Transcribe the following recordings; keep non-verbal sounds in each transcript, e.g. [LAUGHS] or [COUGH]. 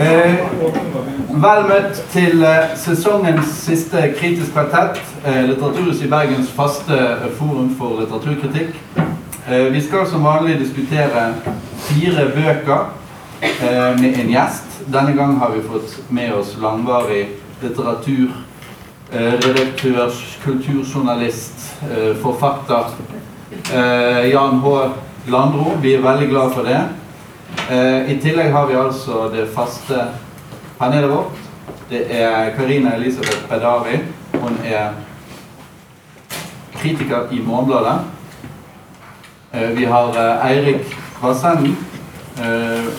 Eh, vel møtt til eh, sesongens siste Kritisk kvartett, eh, Litteraturhuset i Bergens faste eh, forum for litteraturkritikk. Eh, vi skal som vanlig diskutere fire bøker eh, med en gjest. Denne gang har vi fått med oss langvarig litteratur, eh, redaktør, kulturjournalist, forfatter Jan H. Landro. Vi er veldig glad for det. Eh, I tillegg har vi altså det faste panelet vårt. Det er Karina Elisabeth Pedari. Hun er kritiker i Morgenbladet. Eh, vi har eh, Eirik Vassenden. Eh,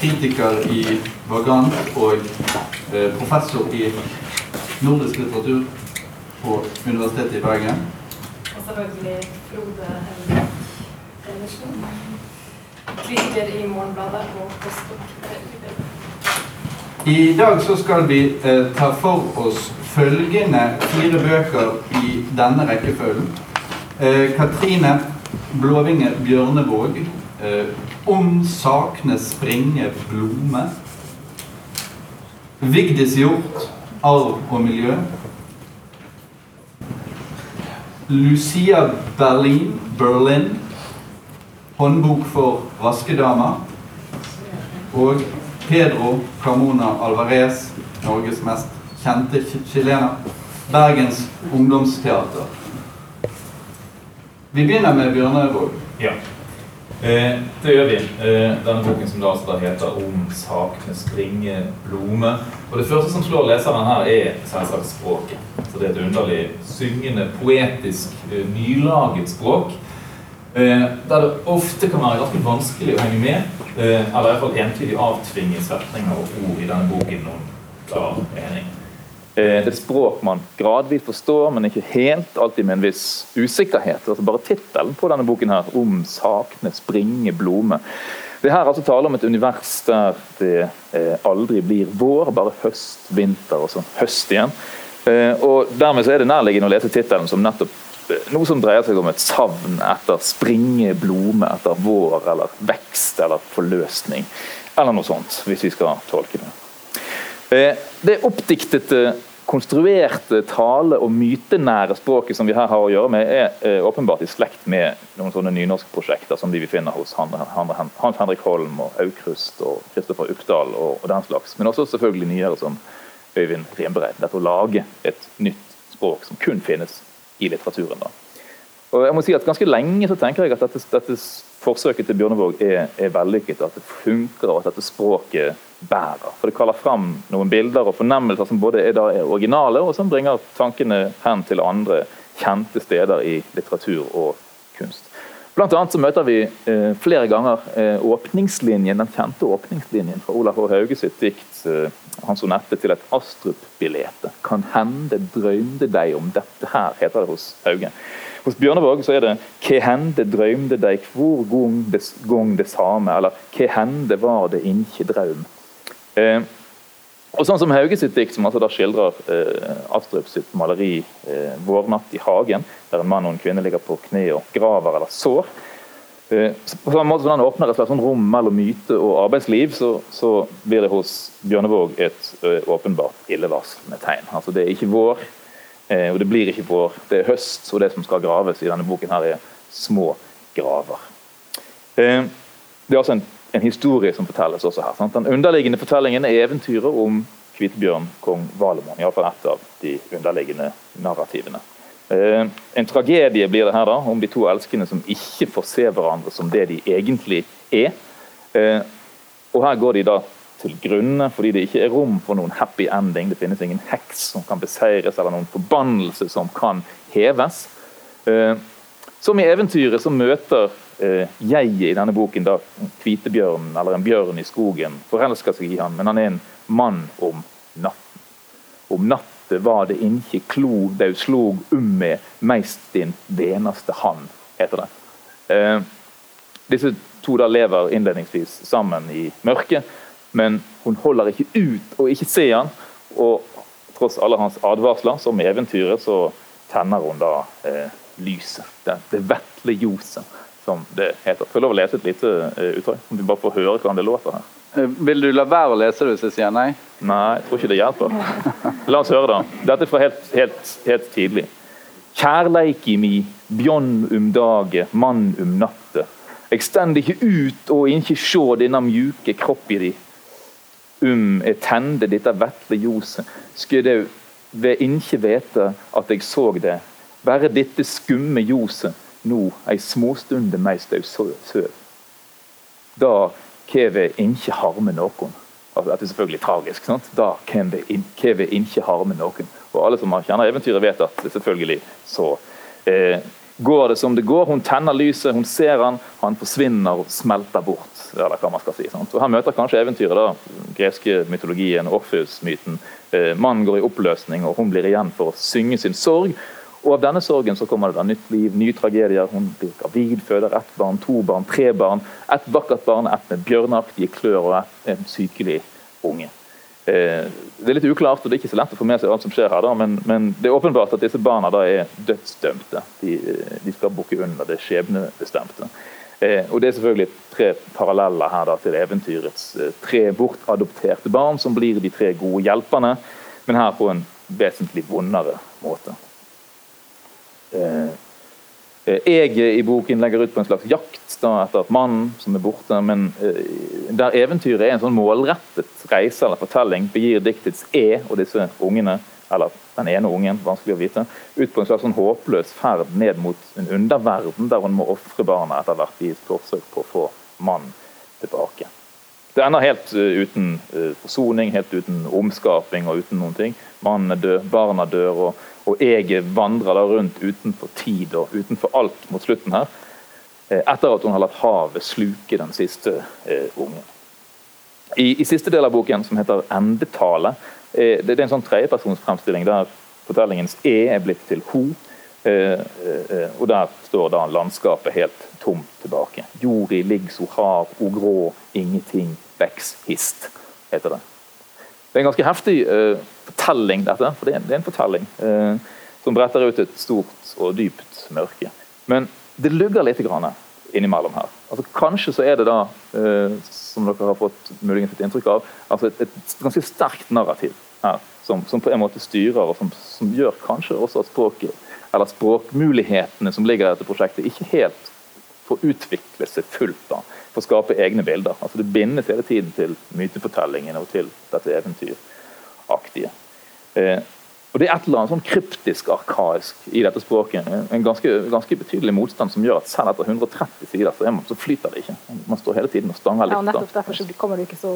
kritiker i Vagant og eh, professor i nordisk litteratur på Universitetet i Bergen. Selvfølgelig Frode Helge Kritiker i Morgenbladet og Postbok. I dag så skal vi eh, ta for oss følgende fire bøker i denne rekkefølgen. Eh, Katrine Blåvinge Bjørnevåg. Eh, 'Om sakene springe blome'. Vigdis Hjort. 'Arv og miljø'. Lucia Berlin. Berlin. Håndbok for vaskedamer. Og Pedro Carmona Alvarez, Norges mest kjente chi- chilener. Bergens ungdomsteater. Vi begynner med Bjørnøyvåg. Ja. Eh, det gjør vi. Eh, denne boken som da altså heter 'Om sakene springer blome'. Og Det første som slår leseren her, er selvsagt språket. Så Det er et underlig syngende, poetisk, eh, nylaget språk. Eh, der det ofte kan være ganske vanskelig å henge med, eh, eller i hvert fall entydig avtvinge setninger og ord i denne boken noen klar mening. Eh, et språk man gradvis forstår, men ikke helt, alltid med en viss usikkerhet. Altså bare tittelen på denne boken her, 'Om sakene springe blome'. Det her er altså taler om et univers der det eh, aldri blir vår, bare høst, vinter og sånn høst igjen. Eh, og Dermed så er det nærliggende å lese tittelen som nettopp noe som dreier seg om et savn etter springe blome, etter vår eller vekst eller forløsning. Eller noe sånt, hvis vi skal tolke det. Eh, Det oppdiktete, konstruerte, tale- og mytenære språket som vi her har å gjøre med, er eh, åpenbart i slekt med noen sånne nynorskprosjekter som de vi finner hos Han- Han- Hans Henrik Holm og Aukrust og Kristoffer Uppdal og den slags. Men også selvfølgelig nyere som Øyvind Rimbereid. Dette å lage et nytt språk som kun finnes i litteraturen. da. Og jeg må si at Ganske lenge så tenker jeg at dette, dette forsøket til Bjørnevåg er, er vellykket. At det funker, og at dette språket bærer. For Det kaller fram noen bilder og fornemmelser som både er, er originale, og som bringer tankene hen til andre kjente steder i litteratur og kunst. Blant annet så møter vi eh, flere ganger eh, åpningslinjen, den kjente åpningslinjen fra Olav H. Hauge sitt dikt, eh, hans sonette til et Astrup-bilete. Kan hende drømte deg om dette her, heter det hos Hauge. Hos Bjørnevåg så er det 'Ke hende drømte deg hvor gong det, gong det same', eller 'Ke hende var det inkje draum'. Eh, og sånn som Hauge sitt dikt, som altså da skildrer eh, Astrup sitt maleri eh, 'Vårnatt i hagen', der en mann og en kvinne ligger på kne og graver eller sår. Eh, på samme måte som den åpner et slags sånn rom mellom myte og arbeidsliv, så, så blir det hos Bjørnevåg et ø, åpenbart illevarslende tegn. Altså Det er ikke vår, eh, og det blir ikke vår. Det er høst, og det som skal graves i denne boken, her er små graver. Eh, det er altså en, en historie som fortelles også her. Sant? Den underliggende fortellingen er eventyret om Kvitebjørn, kong Valemon. Iallfall ett av de underliggende narrativene. Eh, en tragedie blir det her da, om de to elskende som ikke får se hverandre som det de egentlig er. Eh, og her går de da til grunne fordi det ikke er rom for noen happy ending. Det finnes ingen heks som kan beseires, eller noen forbannelse som kan heves. Eh, som i eventyret så møter jeget i denne boken da hvitebjørnen eller en bjørn i skogen, forelsker seg i han, men han er en mann om natten. Om natten var det inkje klo dau slog um med meist din venaste han, heter det. Eh, disse to da lever innledningsvis sammen i mørket, men hun holder ikke ut å ikke se han, og tross alle hans advarsler, som i eventyret, så tenner hun da eh, lyset. Det, det vetle ljoset som det heter. Får jeg lov å lese et lite uh, utdrag? Om vi bare får høre hvordan det låter her. Uh, vil du la være å lese det hvis jeg sier nei? Nei, jeg tror ikke det hjelper. [LAUGHS] La oss høre, da. Dette er fra helt, helt, helt tidlig. Kjærleiki mi, bjørn um dage, mann um natte. Eg stend ikkje ut og ikkje sjå denne mjuke kroppi di. Um eg tende dette vetle ljoset, skulle eg ved ikkje vete at eg såg det. Bare dette skumme ljoset, no ei småstunde meist eg søv. Da keve ikkje harme noen. Altså, dette er selvfølgelig tragisk. Sant? Da keve ikkje harme noen. Og alle som kjenner eventyret, vet at selvfølgelig så eh, går det som det går. Hun tenner lyset, hun ser han, han forsvinner og smelter bort. eller hva man skal si. Sant? Og Her møter kanskje eventyret da, greske mytologien, Orfeus-myten. Eh, mannen går i oppløsning, og hun blir igjen for å synge sin sorg. Og Av denne sorgen så kommer det da nytt liv, nye tragedier. Hun blir gravid, føder ett barn, to barn, tre barn. Ett vakkert barn, ett med bjørnaktige klør og ett, en sykelig unge. Eh, det er litt uklart, og det er ikke så lett å få med seg alt som skjer her, da, men, men, det er åpenbart at disse barna da er dødsdømte. De, de skal bukke under det skjebnebestemte. Eh, og Det er selvfølgelig tre paralleller her da, til eventyrets eh, tre bortadopterte barn, som blir de tre gode hjelperne, men her på en vesentlig vondere måte. Eh, Eh, jeg i boken legger ut på en slags jakt da, etter at mann som er borte, men eh, der eventyret er en sånn målrettet reise eller fortelling, begir diktets E og disse ungene, eller den ene ungen, vanskelig å vite, ut på en slags sånn håpløs ferd ned mot en underverden der hun må ofre barna etter hvert i et forsøk på å få mannen tilbake. Det ender helt uten forsoning, helt uten omskaping og uten noen ting. Mannen er død, barna dør. og og jeg vandrer da rundt utenfor tid og utenfor alt mot slutten her. Eh, etter at hun har latt havet sluke den siste eh, ungen. I, I, siste del av boken, som heter 'Endetale', eh, det, det, er en sånn tredjepersonsfremstilling der fortellingens E er blitt til ho. Og der står da landskapet helt tomt tilbake. Jordi ligg så hard, o grå, ingenting, veks hist, heter det. Det er en ganske heftig uh, fortelling, dette. For det er, det er en fortelling uh, som bretter ut et stort og dypt mørke. Men det lugger litt grann innimellom her. Altså, kanskje så er det da, uh, som dere har fått muligens et inntrykk av, altså et, et ganske sterkt narrativ her, som, som, på en måte styrer, og som, som, gjør kanskje også at språket, eller språkmulighetene som ligger i dette prosjektet, ikke helt får utvikle seg fullt. da for å skape egne bilder. Altså Det bindes hele tiden til mytefortellingene og til dette eventyraktige. Eh, og Det er et eller annet sånn kryptisk arkaisk i dette språket. En ganske, ganske, betydelig motstand som gjør at selv etter 130 sider så, man, så flyter det ikke. Man står hele tiden og stanger litt. Ja, og nettopp derfor så kommer du ikke så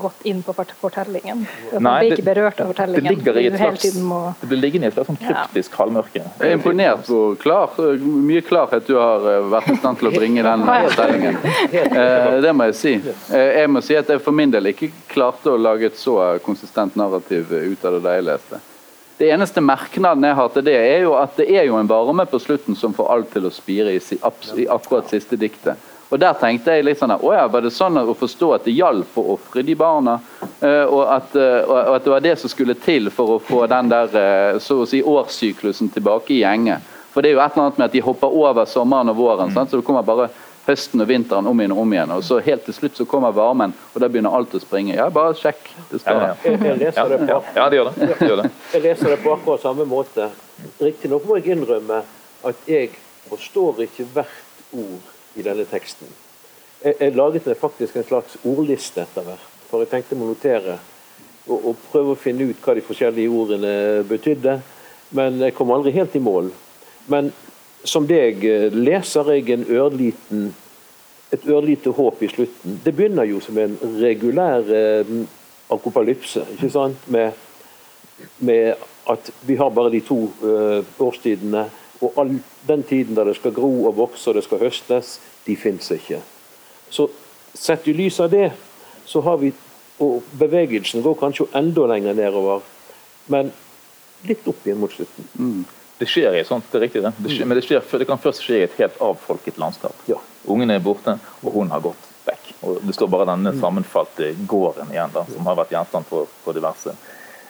gått inn på fortellingen. Nei, blir ikke berørt av fortellingen. Det, ligger i et slags, må... det blir liggende i et slags sånn kryptisk ja. halvmørke. Jeg er imponert hvor klar, mye klarhet du har eh, vært i stand til å bringe den [LAUGHS] fortellingen. Uh, det må jeg si. Uh, jeg må si at jeg for min del ikke klarte å lage et så konsistent narrativ ut av det da jeg leste. Det eneste merknaden jeg har til det, er jo at det er jo en varme på slutten som får alt til å spire i, i akkurat siste diktet. Og Der tenkte jeg litt sånn åja, ja, Var det sånn å forstå at det hjalp å ofre de barna? Uh, og, at, uh, og, at, det var det som skulle til for å få den der uh, så å si årssyklusen tilbake i gjenge. For det er jo et eller annet med at de hopper over sommeren og våren. Mm. Så det kommer bare høsten og vinteren om igjen og om igjen. Og så helt til slutt så kommer varmen, og da begynner alt å springe. Ja, bare sjekk. Det står der. Jeg, jeg, leser det på, ja, det gjør det. det gjør det. [LAUGHS] Jeg leser det på akkurat samme måte. Riktignok må jeg innrømme at jeg forstår ikke hvert ord i denne teksten. Jeg, jeg laget meg faktisk en slags ordliste etter hvert, for jeg tenkte å notere og, og, prøve å finne ut hva de forskjellige ordene betydde. Men jeg kom aldri helt i mål. Men som deg eh, leser jeg en ørliten, et ørlite håp i slutten. Det begynner jo som en regulær eh, akopalypse, ikke sant? Med, med, at vi har bare de to eh, årstidene og all den tiden der det skal gro og vokse og det skal høstes, de fins ikke. Så sett i lys av det, så har vi Og bevegelsen går kanskje enda lenger nedover, men litt opp igjen mot slutten. Mm. Det skjer i sånt, det er riktig det. det skjer, men det, skjer, det, kan først skje i et helt avfolket landskap. Ja. Ungene er borte, og hun har gått vekk. Og Det står bare denne mm. sammenfalte gården igjen, da, som har vært gjenstand for, for diverse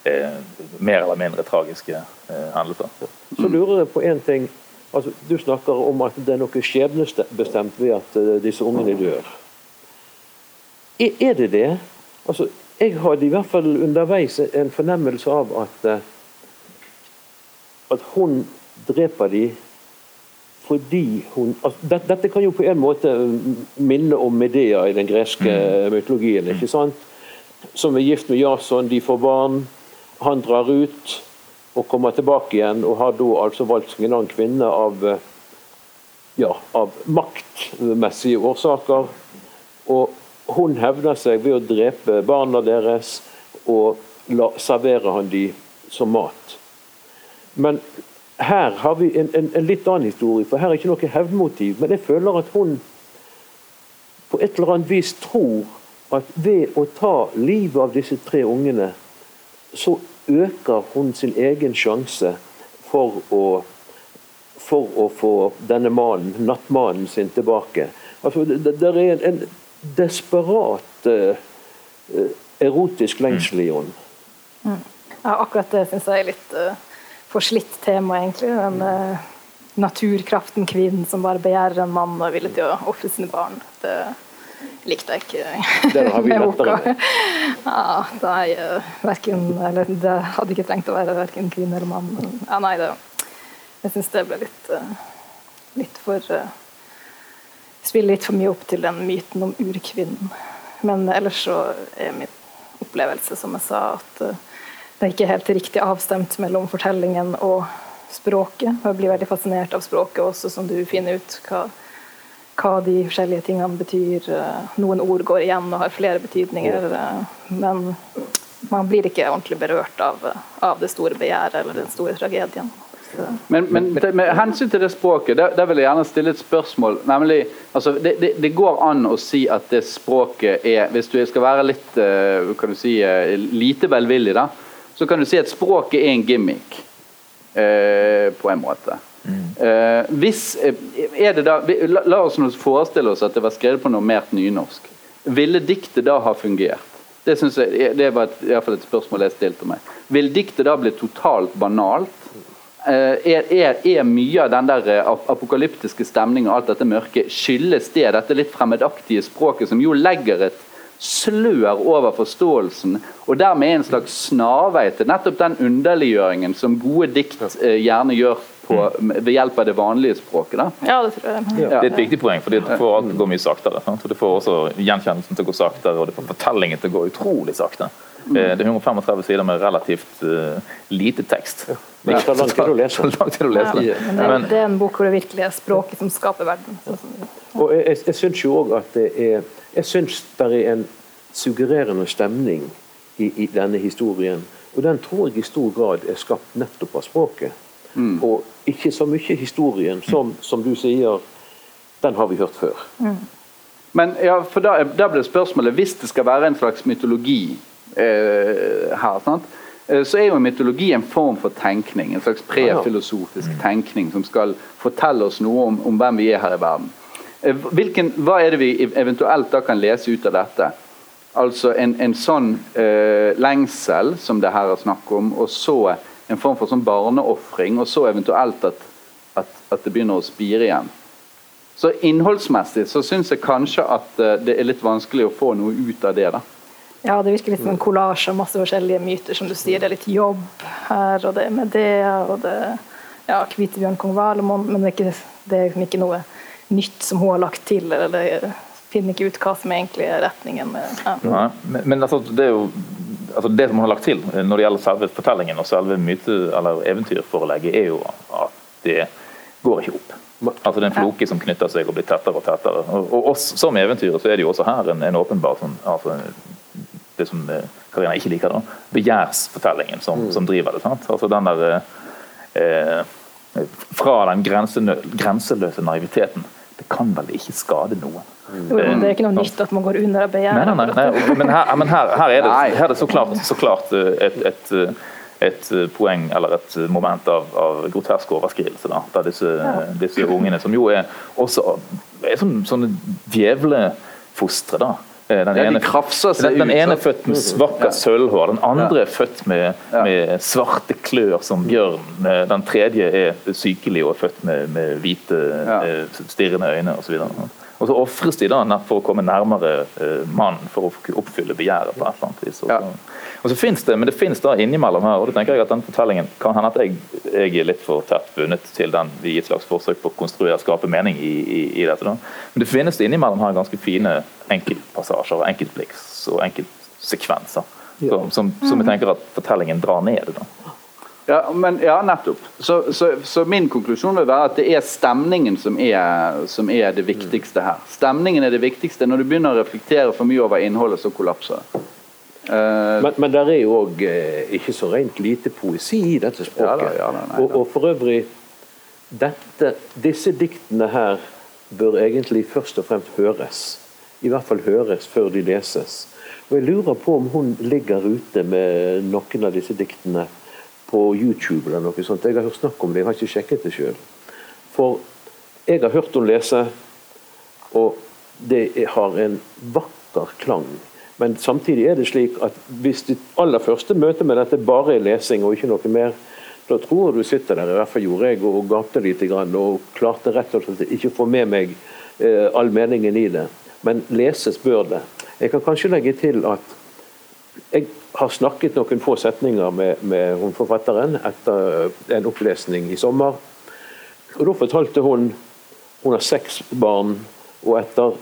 eh, mer eller mindre tragiske eh, hendelser. Så lurer jeg på én ting. Altså, du snakker om at det er noe skjebnebestemt ved at uh, disse ungene dør. Er, det det? Altså, jeg hadde i hvert fall underveis en fornemmelse av at uh, at hun dreper de fordi hun altså, dette, kan jo på en måte minne om Medea i den greske mm. mytologien. ikke sant? Som er gift med Jason, de får barn. Han drar ut og kommer tilbake igjen, og har da altså valgt seg en annen kvinne av, ja, av maktmessige årsaker. Og hun hevner seg ved å drepe barna deres og la, serverer han de som mat. Men her har vi en, en, en, litt annen historie, for her er ikke noe hevnmotiv. Men jeg føler at hun på et eller annet vis tror at ved å ta livet av disse tre ungene, så øker hun sin egen sjanse for å, for å få denne mannen, nattmannen sin tilbake. Altså, det, det er en, en desperat uh, erotisk lengsel i henne. Mm. Ja, akkurat det syns jeg er litt uh forslitt tema, egentlig. Den uh, naturkraften kvinnen som bare begjærer en mann og er villig til å ofre sine barn. Det likte jeg ikke det har vi [LAUGHS] med. Ja, det, er, uh, verken, eller, det hadde ikke trengt å være verken kvinne eller mann. Ja, nei, det, jeg syns det ble litt, uh, litt for uh, Spiller litt for mye opp til den myten om urkvinnen. Men ellers så er min opplevelse, som jeg sa, at det er ikke helt riktig avstemt mellom fortellingen og språket. Jeg blir veldig fascinert av språket også, som du finner ut hva, hva de forskjellige tingene betyr. Noen ord går igjen og har flere betydninger, men man blir ikke ordentlig berørt av, av det store begjæret eller den store tragedien. Men, men med hensyn til det språket, der, der, vil jeg gjerne stille et spørsmål. nemlig, altså, det, det, det, går an å si at det språket er Hvis du skal være litt kan du si, lite velvillig, da, så kan du si at språket er en gimmick, eh, på en måte. Mm. Eh, hvis, eh, da, la, la oss forestille oss at det var skrevet på normert nynorsk. Ville diktet da ha fungert? Det, jeg, det var et, i hvert fall et spørsmål jeg stilte meg. Vil diktet da bli totalt banalt? Eh, er, er, er, mye av den der eh, apokalyptiske stemningen og alt dette mørket skyldes det dette litt fremmedaktige språket, som jo legger et slør over forståelsen, og dermed en slags snarvei til nettopp den underliggjøringen som gode dikt eh, gjerne gjør på, ved hjelp av det vanlige språket. Da. Ja, Det tror jeg. Ja. Det er et viktig poeng, for det får alt gå mye saktere. Sant? Det får også gjenkjennelsen til å gå saktere, og det får fortellingen til å gå utrolig sakte. Mm. Eh, det er 135 sider med relativt uh, lite tekst. [LAUGHS] Ja. Men det er lang tid å lese. å lese. Ja, det, men, det, er en bok hvor det virkelig er språket som skaper verden. Og jeg, jeg syns jo òg at det er jeg syns det er en suggererende stemning i, i, denne historien. Og den tror jeg i stor grad er skapt nettopp av språket. Mm. Og ikke så mye historien som, som du sier, den har vi hørt før. Mm. Men ja, for da, da, blir spørsmålet, hvis det skal være en slags mytologi eh, her, sant? Eh, så er jo mytologi en form for tenkning. En slags prefilosofisk tenkning som skal fortelle oss noe om, om hvem vi er her i verden. Eh, hvilken, hva er det vi eventuelt da kan lese ut av dette? Altså en, en sånn eh, lengsel som det her er snakk om, og så en form for sånn barneofring, og så eventuelt at, at, at, det begynner å spire igjen. Så Innholdsmessig så syns jeg kanskje at eh, det er litt vanskelig å få noe ut av det. da. Ja, det virker litt som en kollasj av masse forskjellige myter. som du sier. Det er litt jobb her, og det er Medea, og det ja, Kvitebjørn kong Valemon, men det er, ikke, det er ikke noe nytt som hun har lagt til. eller finner ikke ut hva som egentlig er retningen. Ja. Nei, men, men altså, det er jo altså det som hun har lagt til når det gjelder selve fortellingen og selve myte- eller eventyrforelegget, er jo at det går ikke opp. Altså Det er en floke som knytter seg og blir tettere og tettere. Og, oss som eventyret, så er det jo også her en, en åpenbar sånn, altså, det som eh, Karina ikke liker, da, begjærsfortellingen som, mm. som driver det. sant? Altså den der eh, Fra den grenseløse naiviteten det kan vel ikke skade noen. Det er ikke noe nytt at man går under og begjæret. Nei, nei, nei, men, her, men her, her, er det, her, er det, så klart, så klart eh, et, et, et, poeng eller et moment av, av grotesk overskridelse. Da, der disse, disse, ungene, som jo er også er sånne, sånne djevlefostre, da. Eh, Den Ja, de ene, krafser seg den, den ut, ene er født med Ja. sølvhår, den andre er født med, med svarte klør som bjørn. Eh, Den tredje er sykelig og er født med, med hvite, eh, stirrende øyne osv. Og så ofres de da for å komme nærmere mannen for å oppfylle begjæret på et eller annet vis. Og Ja. Og så finnes det, men det finnes da innimellom her, og da tenker jeg at den fortellingen kan hende at jeg, jeg er litt for tett bundet til den i et slags forsøk på å konstruere, skape mening i, i, i dette. da. Men det finnes det innimellom her ganske fine enkeltpassasjer og enkeltblikks og enkeltsekvenser. Som, som, som jeg tenker at fortellingen drar ned. da. Ja, men, ja nettopp. Så, så, så min konklusjon vil være at det er stemningen som er, som er det viktigste her. Stemningen er det viktigste. Når du begynner å reflektere for mye over innholdet, så kollapser det. Eh, Men, men der er jo òg eh, ikke så rent lite poesi i dette språket. Ja da, ja da, nei da. og, og for øvrig dette, Disse diktene her bør egentlig først og fremst høres. I hvert fall høres før de leses. Og Jeg lurer på om hun ligger ute med noen av disse diktene på YouTube eller noe sånt. Jeg har hørt snakk om det, jeg har ikke sjekket det sjøl. For jeg har hørt henne lese, og det har en vakker klang. Men samtidig er det slik at hvis ditt aller første møte med dette bare er lesing og ikke noe mer, da tror jeg du sitter der, i hvert fall gjorde jeg, og gapte grann og klarte rett og slett ikke å få med meg eh, all meningen i det. Men leses bør det. Jeg kan kanskje legge til at jeg har snakket noen få setninger med, med forfatteren etter en opplesning i sommer. Og Da fortalte hun hun har seks barn, og etter,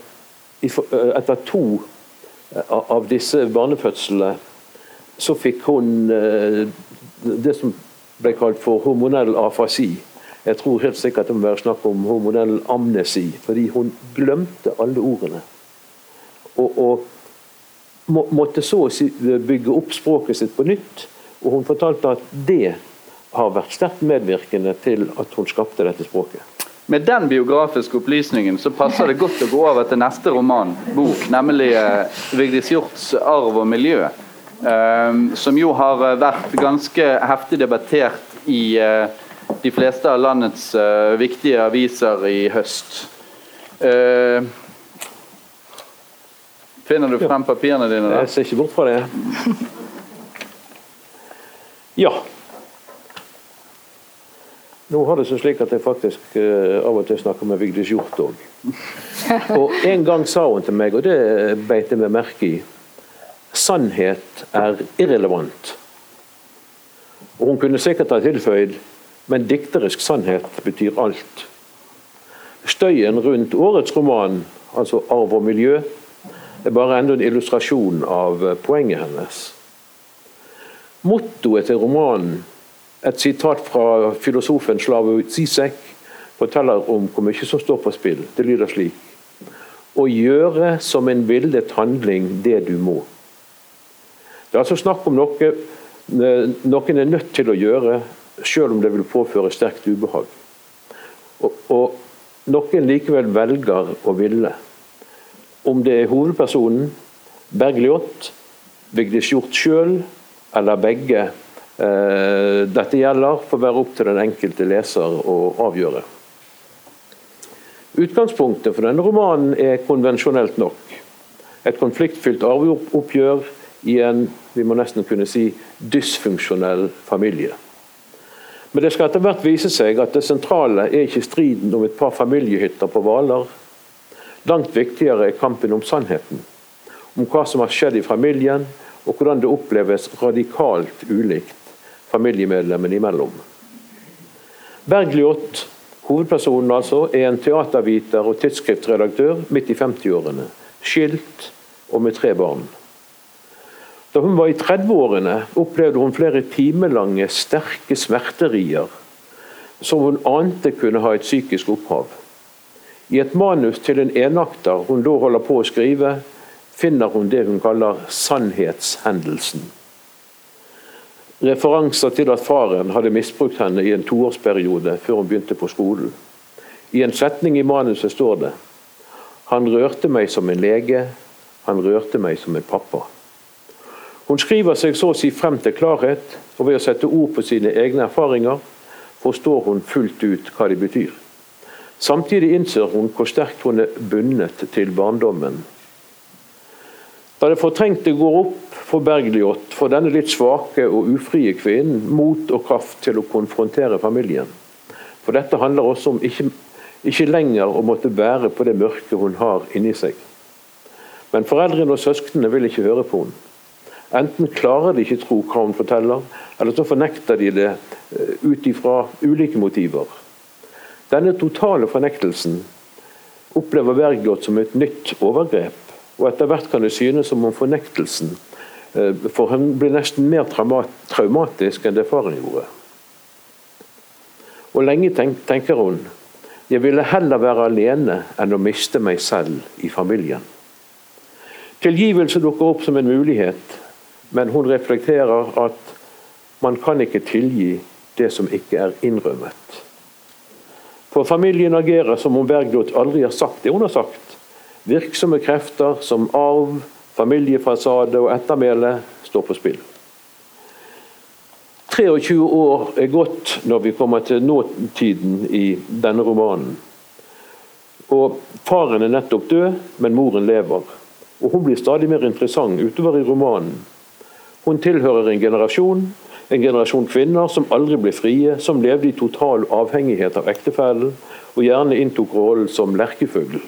eh, etter to eh, av disse barnefødslene så fikk hun eh, det som ble kalt for hormonell afasi. Jeg tror helt sikkert det må være snakk om hormonell amnesi, fordi hun glemte alle ordene. Og, og måtte så å si bygge opp språket sitt på nytt. Og hun fortalte at det har vært sterkt medvirkende til at hun skapte dette språket. Med den biografiske opplysningen så passer det godt å gå over til neste roman, bok, nemlig eh, Vigdis Hjorts 'Arv og miljø'. eh, som jo har eh, vært ganske heftig debattert i eh, de fleste av landets eh, viktige aviser i høst. Eh, finner du frem papirene dine da? Jeg ser ikke bort fra det. Ja. Nå har det seg slik at jeg faktisk uh, av og til snakker med Vigdis Hjorth [LAUGHS] òg. Og en gang sa hun til meg, og det beit jeg meg merke i, sannhet er irrelevant. Og hun kunne sikkert ha tilføyd, men dikterisk sannhet betyr alt. Støyen rundt årets roman, altså 'Arv og miljø', er bare enda en illustrasjon av poenget hennes. Mottoet til romanen, et sitat fra filosofen Slavoj Zizek, forteller om hvor mye som står på spill. Det lyder slik Å gjøre som en villet handling det du må. Det er altså snakk om noe eh, noen er nødt til å gjøre, selv om det vil påføre sterkt ubehag. Og, og noen likevel velger å ville. Om det er hovedpersonen, Bergljot, Vigdis Hjorth sjøl eller begge dette gjelder, får være opp til den enkelte leser å avgjøre. Utgangspunktet for denne romanen er konvensjonelt nok. Et konfliktfylt arveoppgjør i en vi må nesten kunne si, dysfunksjonell familie. Men det skal etter hvert vise seg at det sentrale er ikke striden om et par familiehytter på Hvaler. Langt viktigere er kampen om sannheten. Om hva som har skjedd i familien, og hvordan det oppleves radikalt ulikt familiemedlemmene imellom. Bergljot, hovedpersonen altså, er en teaterviter og tidsskriftredaktør midt i 50-årene. Skilt og med tre barn. Da hun var i 30-årene, opplevde hun flere timelange, sterke smerterier som hun ante kunne ha et psykisk opphav. I et manus til en enakter hun da holder på å skrive, finner hun det hun kaller 'sannhetshendelsen'. Referanser til at faren hadde misbrukt henne i en toårsperiode før hun begynte på skolen. I en setning i manuset står det 'Han rørte meg som en lege, han rørte meg som en pappa'. Hun skriver seg så å si frem til klarhet, og ved å sette ord på sine egne erfaringer, forstår hun fullt ut hva de betyr. Samtidig innser hun hvor sterkt hun er bundet til barndommen. Da det fortrengte går opp for Bergljot, får denne litt svake og ufrie kvinnen mot og kraft til å konfrontere familien. For dette handler også om ikke, ikke lenger å måtte bære på det mørke hun har inni seg. Men foreldrene og søsknene vil ikke høre på henne. Enten klarer de ikke tro hva hun forteller, eller så fornekter de det eh, ut ifra ulike motiver. Denne totale fornektelsen opplever Bergljot som et nytt overgrep. Og etter hvert kan det synes som om fornektelsen eh, for hun blir nesten mer traumatisk enn det faren gjorde. Og lenge tenker hun jeg ville heller være alene enn å miste meg selv i familien. Tilgivelse dukker opp som en mulighet, men hun reflekterer at man kan ikke tilgi det som ikke er innrømmet. For familien agerer som om Bergljot aldri har sagt det hun har sagt. Virksomme krefter som arv, familiefasade og ettermæle står på spill. 23 år er gått når vi kommer til nåtiden i denne romanen. Og Faren er nettopp død, men moren lever. Og Hun blir stadig mer interessant utover i romanen. Hun tilhører en generasjon en generasjon kvinner som aldri ble frie, som levde i total avhengighet av ektefellen, og gjerne inntok rollen som lerkefugl.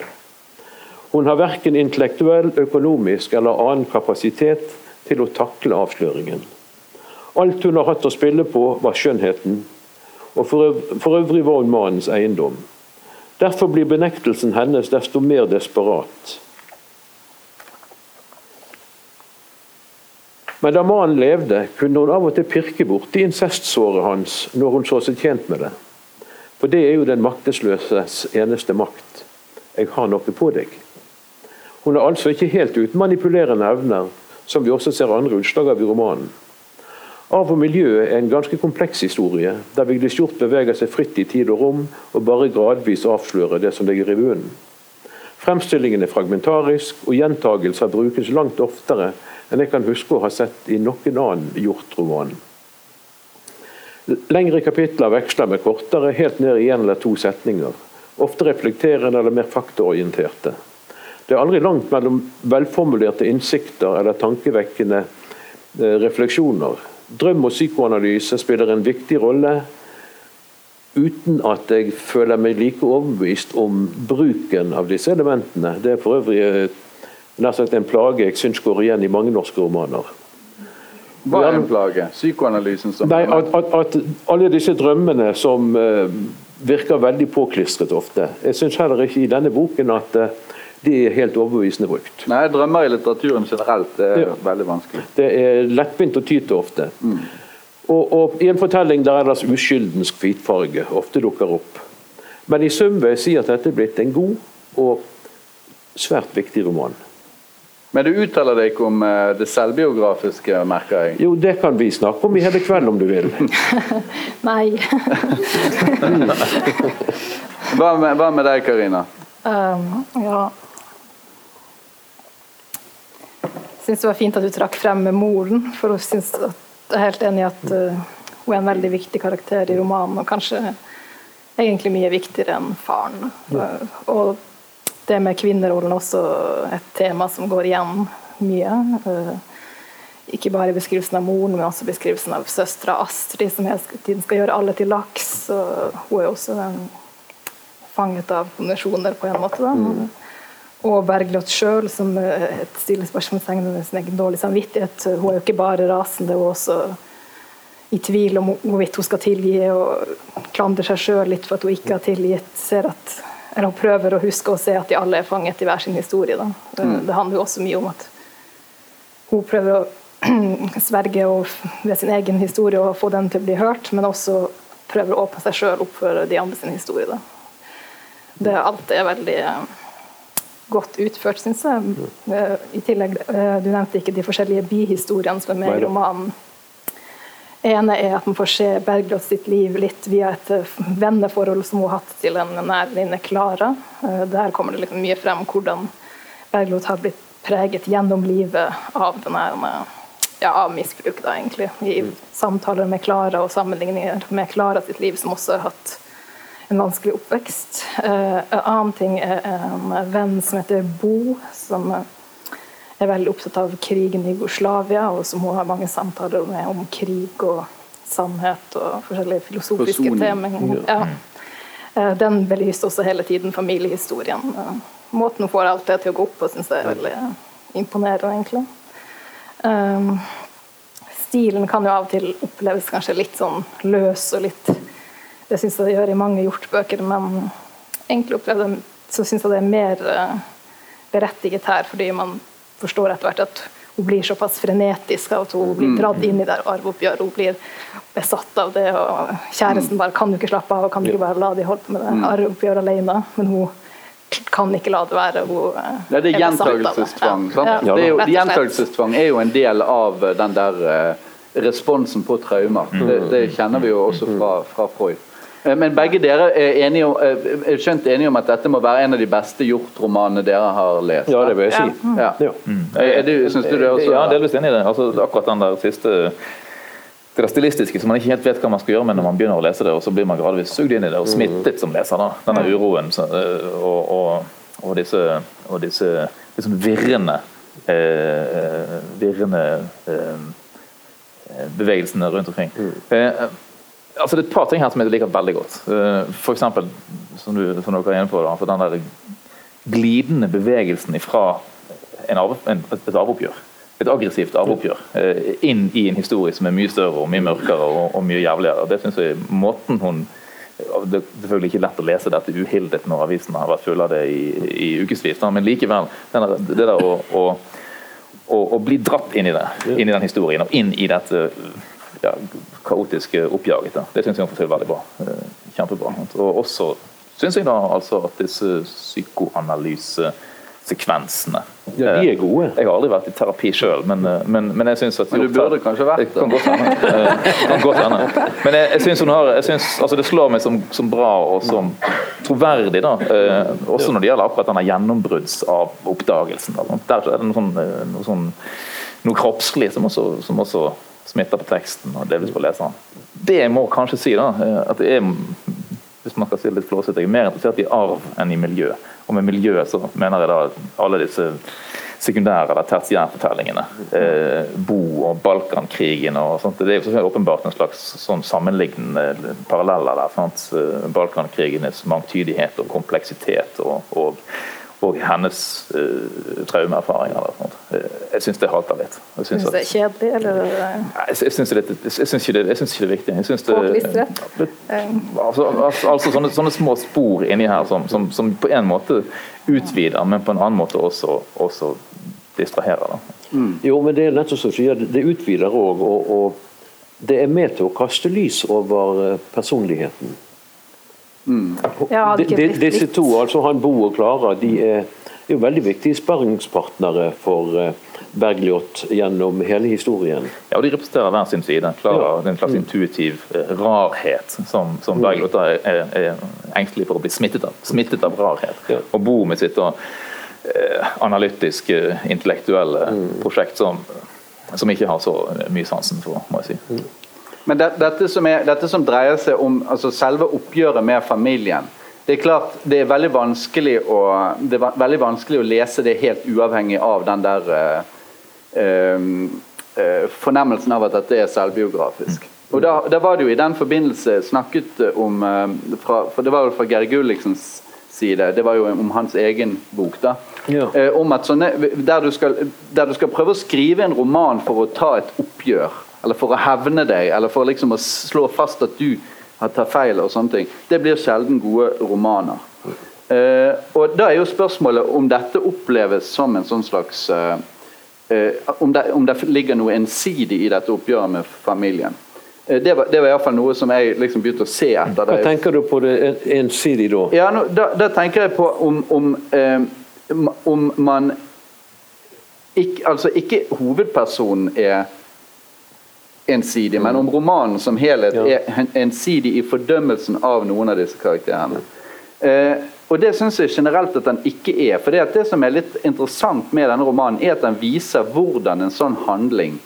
Hun har verken intellektuell, økonomisk eller annen kapasitet til å takle avsløringen. Alt hun har hatt å spille på, var skjønnheten, og for øvrig var hun mannens eiendom. Derfor blir benektelsen hennes desto mer desperat. Men da mannen levde, kunne hun av og til pirke borti incestsåret hans når hun så seg tjent med det. For det er jo den maktesløses eneste makt. Jeg har noe på deg. Hun er altså ikke helt uten manipulerende evner, som vi også ser andre utslag av i romanen. Arv og miljø er en ganske kompleks historie, der Vigdis Hjorth beveger seg fritt i tid og rom, og bare gradvis avslører det som ligger i bunnen. Fremstillingen er fragmentarisk, og gjentagelser brukes langt oftere enn jeg kan huske å ha sett i noen annen Hjort-roman. Lengre kapitler veksler med kortere, helt ned i én eller to setninger. Ofte reflekterende eller mer faktaorienterte. Det er aldri langt mellom velformulerte innsikter eller tankevekkende eh, refleksjoner. Drøm og psykoanalyse spiller en viktig rolle, uten at jeg føler meg like overbevist om bruken av disse elementene. Det er for øvrig et nær sagt en plage jeg syns går igjen i mange norske romaner. Hva er en plage? Psykoanalysen som Nei, at, at, at, alle disse drømmene som uh, virker veldig påklistret ofte. Jeg syns heller ikke i denne boken at uh, de er helt overbevisende brukt. Nei, Drømmer i litteraturen generelt er ja. veldig vanskelig. Det er lettvint å ty til ofte. Mm. Og, og, I en fortelling der ellers uskyldens hvitfarge ofte dukker opp. Men i sum vil jeg si at dette er blitt en god og svært viktig roman. Men du uttaler deg ikke om eh, det selvbiografiske, merker jeg? Jo, det kan vi snakke om i hele kveld, om du vil. [LAUGHS] Nei. [LAUGHS] hva, med, hva, med, deg, Karina? Um, ja Jeg syns det var fint at du trakk frem med moren, for hun syns jeg er helt enig i at uh, hun er en veldig viktig karakter i romanen, og kanskje egentlig mye viktigere enn faren. Uh, og det med kvinnerollen også et tema som går igjen mye. Eh, ikke bare beskrivelsen av moren, men også beskrivelsen av søstera Astrid, som hele tiden skal gjøre alle til laks. Og hun er også fanget av konvensjoner, på en måte. Mm. Og Bergljot sjøl, som et stille spørsmålstegn ved sin egen dårlige samvittighet. Hun er jo ikke bare rasende, hun er også i tvil om hvorvidt hun skal tilgi, og klandrer seg sjøl litt for at hun ikke har tilgitt. Ser at eller hun prøver å huske å se at de alle er fanget i hver sin historie. Det, mm. det, handler jo også mye om at hun prøver å [CLEARS THROAT] sverge ved sin egen historie og få den til å bli hørt, men også prøver å åpne seg sjøl opp for de andre sin historie. Da. Det, alt er veldig eh, godt utført, syns jeg. Eh, I tillegg, eh, Du nevnte ikke de forskjellige bihistoriene som er med i romanen ene er at man får se Bergljot sitt liv litt via et eh, venneforhold som hun har hatt til en nær venninne, Klara. Der kommer det liksom mye frem hvordan Bergljot har blitt preget gjennom livet av denne ja, av misbruk, da, egentlig. I samtaler med Klara og sammenligninger med Klara sitt liv, som også har hatt en vanskelig oppvekst. Uh, en annen ting er en venn som heter Bo, som er veldig opptatt av krigen i Jugoslavia, og som hun har mange samtaler med om krig og sannhet og forskjellige filosofiske temaer. Ja. Eh, Den belyser også hele tiden familiehistorien. Eh, Måten hun får alt det til å gå opp på, syns jeg er veldig imponerende, egentlig. Um, stilen kan jo av og til oppleves kanskje litt sånn løs og litt Det syns jeg det gjør i mange Hjort-bøker, men egentlig opplevde så syns jeg det er mer eh, berettiget her, fordi man forstår etter hvert at hun blir såpass frenetisk av at hun blir dratt inn i det arveoppgjøret. Hun blir besatt av det, og kjæresten bare kan jo ikke slappe av, og kan du ikke bare la de holde på med det arveoppgjøret alene? Men hun kan ikke la det være. Hun eh, det er besatt av det. gjentagelsestvang. Ja. Ja, er jo, rett gjentagelsestvang er jo en del av eh, den der responsen på traumer. Det, det kjenner vi jo også fra, fra Freud. Eh, Men begge dere er, enige om, eh, er skjønt enige om at dette må være en av de beste hjortromanene dere har lest? Ja, det vil jeg si. Ja. Ja. Er, er du, synes du det også? Ja, delvis enig i det. Altså, akkurat den der siste det der stilistiske som man ikke helt vet hva man skal gjøre med når man begynner å lese det, og så blir man gradvis sugd inn i det og smittet som leser. da. Denne uroen så, og, og, og disse, og disse liksom virrende eh, virrende eh, bevegelsene rundt omkring. Eh, altså Det er et par ting her som jeg liker veldig godt. F.eks. for eksempel, som, du, som dere er inne på, da, for den der glidende bevegelsen fra en arve, en, et arveoppgjør. Et aggressivt arveoppgjør eh, inn i en historie som er mye større og mye mørkere og, og mye jævligere. Det synes jeg måten hun det er selvfølgelig ikke lett å lese dette uhildet når avisen har vært full av det i, i ukevis, men likevel Denne, det der å, å, å, å bli dratt inn i det, inn i den historien og inn i dette ja, kaotiske oppjaget, da. det syns jeg hun får til veldig bra. Eh, Kjempebra. Og også syns jeg da altså at disse psykoanalysesekvensene Ja, de er gode. Jeg har aldri vært i terapi sjøl, men, eh, men, men jeg syns at Men du burde kanskje vært det. Kan godt hende. [LAUGHS] Eh. Men jeg, jeg syns hun har jeg synes, altså Det slår meg som, som bra og som troverdig, da. Eh, også når det gjelder akkurat denne gjennombrudds av oppdagelsen. Da. Der er det noe sånn, eh, noe, sånn, noe kroppslig som også, som også smitter på teksten og delvis på leseren. Det jeg må kanskje si, da, eh, at det er hvis man skal si det litt flåsete, jeg er mer interessert i arv enn i miljø. Og med miljø så mener jeg da alle disse sekundære eller tertiærfortellingene. Eh, Bo og Balkankrigen og sånt. Det er jo selvfølgelig åpenbart en slags sånn sammenlignende paralleller der. sant? Eh, Balkankrigenes mangtydighet og kompleksitet og, og, og hennes uh, traumeerfaringer. Eh, Jeg syns det halter litt. Jeg syns det er kjedelig, eller Nei, jeg syns det, litt- jeg syns ikke, det- jeg syns ikke det er viktig. Jeg syns det. Eh, altså, altså, altså sånne, sånne små spor inni her som, som, som på en måte utvider, men på en annen måte også, også distraherer. Da. Jo, men det er nettopp som du sier, det utvider òg, og, og det er med til å kaste lys over personligheten. Ja, De, de, disse to, altså han Bo og Klara, de er, er jo veldig viktige sparringspartnere for eh, Bergljot gjennom hele historien. Ja, og De representerer hver sin side. Klara Ja. en slags intuitiv eh, rarhet som, som Bergljot er, er, er engstelig for å bli smittet av. Smittet av rarhet. Ja. Og Bo med sitt da, eh, analytiske, intellektuelle prosjekt som, som ikke har så mye sansen for, må jeg si. Men det, dette, som er, dette som dreier seg om altså selve oppgjøret med familien Det er klart, det er veldig vanskelig å, det er veldig vanskelig å lese det helt uavhengig av den der eh, eh, eh, fornemmelsen av at dette er selvbiografisk. Og da, da var det jo i den forbindelse snakket om eh, fra, For det var jo fra Geir Gulliksens side, det var jo om hans egen bok. da Ja. eh, om at sånne, der, du skal, der du skal prøve å skrive en roman for å ta et oppgjør, eller for å hevne deg, eller for liksom å slå fast at du har tatt feil, og sånne ting, det blir sjelden gode romaner. Uh, og Da er jo spørsmålet om dette oppleves som en sånn slags uh, eh, om, det, om det ligger noe ensidig i dette oppgjøret med familien. Det var, det var iallfall noe som jeg liksom begynte å se etter. Hva tenker du på det en- ensidig da? ja, no, da, da tenker jeg på om, om, um, om man ikke, Altså ikke hovedpersonen er ensidig, men om romanen som helhet er ensidig i fordømmelsen av noen av disse karakterene. Eh, og Det syns jeg generelt at den ikke er. for det, det som er litt interessant med denne romanen, er at den viser hvordan en sånn handling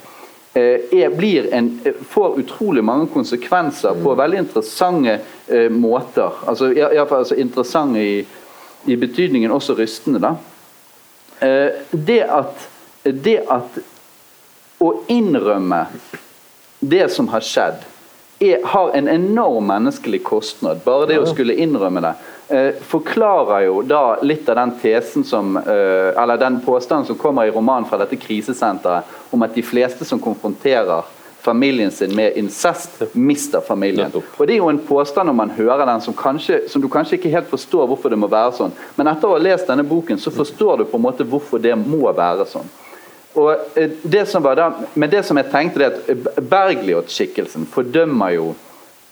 eh, er, blir en, eh, får utrolig mange konsekvenser på veldig interessante eh, måter. Altså, i, i fall, altså interessante i, i betydningen også rystende. da. Eh, det at det at å innrømme det som har skjedd, er, har en enorm menneskelig kostnad. Bare det å skulle innrømme det. Eh, forklarer jo da litt av den tesen som, eh, eller den påstanden som kommer i romanen fra dette krisesenteret, om at de fleste som konfronterer familien sin med incest, mister familien. Og Det er jo en påstand når man hører den som, kanskje, som, du kanskje ikke helt forstår hvorfor det må være sånn. Men etter å ha lest denne boken så forstår du på en måte hvorfor det må være sånn. Eh, det som var da, Men det som jeg tenkte, er at Bergljot-skikkelsen fordømmer jo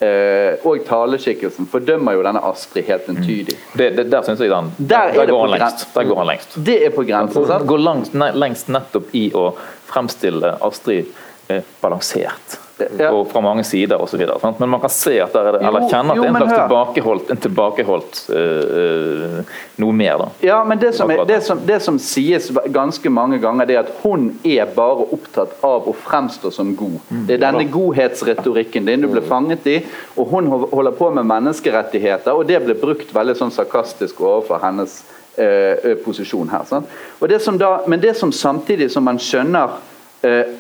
Eh, og taleskikkelsen fordømmer jo denne Astrid helt entydig. Det, det, der synes jeg den, Der, der, er går han lengst. Der går han lengst. Det er på grensen. Sant? går langt, ne, lengst nettopp i å fremstille Astrid eh, balansert. Ja. Og fra mange sider osv. Men man kan se at der er det, eller kjenne at jo, det er en slags hør. tilbakeholdt, en tilbakeholdt eh, eh, noe mer. da. Ja, men det som, er, det, som, det som sies ganske mange ganger, det er at hun er bare opptatt av å fremstå som god. Det er denne godhetsretorikken din du ble fanget i, og hun holder på med menneskerettigheter, og det ble brukt veldig sånn sarkastisk overfor hennes uh, posisjon her. Sant? Og det som da, men det som samtidig som man skjønner eh,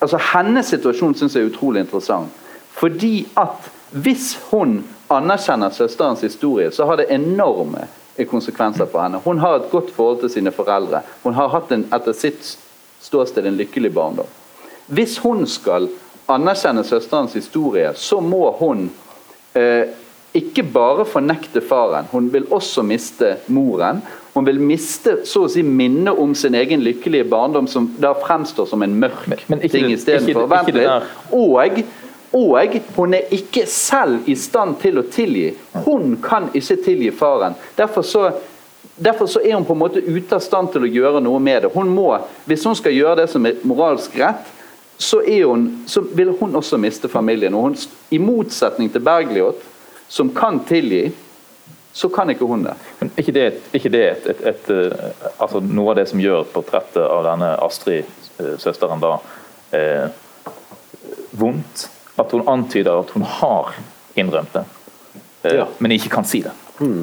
altså Hennes situasjon syns jeg er utrolig interessant. Fordi at hvis hun anerkjenner søsterens historie, så har det enorme konsekvenser for henne. Hun har et godt forhold til sine foreldre. Hun har hatt en, etter sitt ståsted en lykkelig barndom. Hvis hun skal anerkjenne søsterens historie, så må hun eh, ikke bare fornekte faren, hun vil også miste moren. Hun vil miste så å si minnet om sin egen lykkelige barndom, som da fremstår som en mørk Men- men ikke ting istedenfor. Og, og hun er ikke selv i stand til å tilgi. Hun kan ikke tilgi faren. Derfor så, derfor så er hun på en måte ute av stand til å gjøre noe med det. Hun må, Hvis hun skal gjøre det som er moralsk rett, så, hun, så vil hun også miste familien. Og hun, I motsetning til Bergljot, som kan tilgi, så kan ikke hun det. Men ikke det, ikke det et, et, et, eh, altså noe av det som gjør portrettet av denne Astrid-søsteren da eh, vondt? At hun antyder at hun har innrømt det, eh, Ja. men ikke kan si det.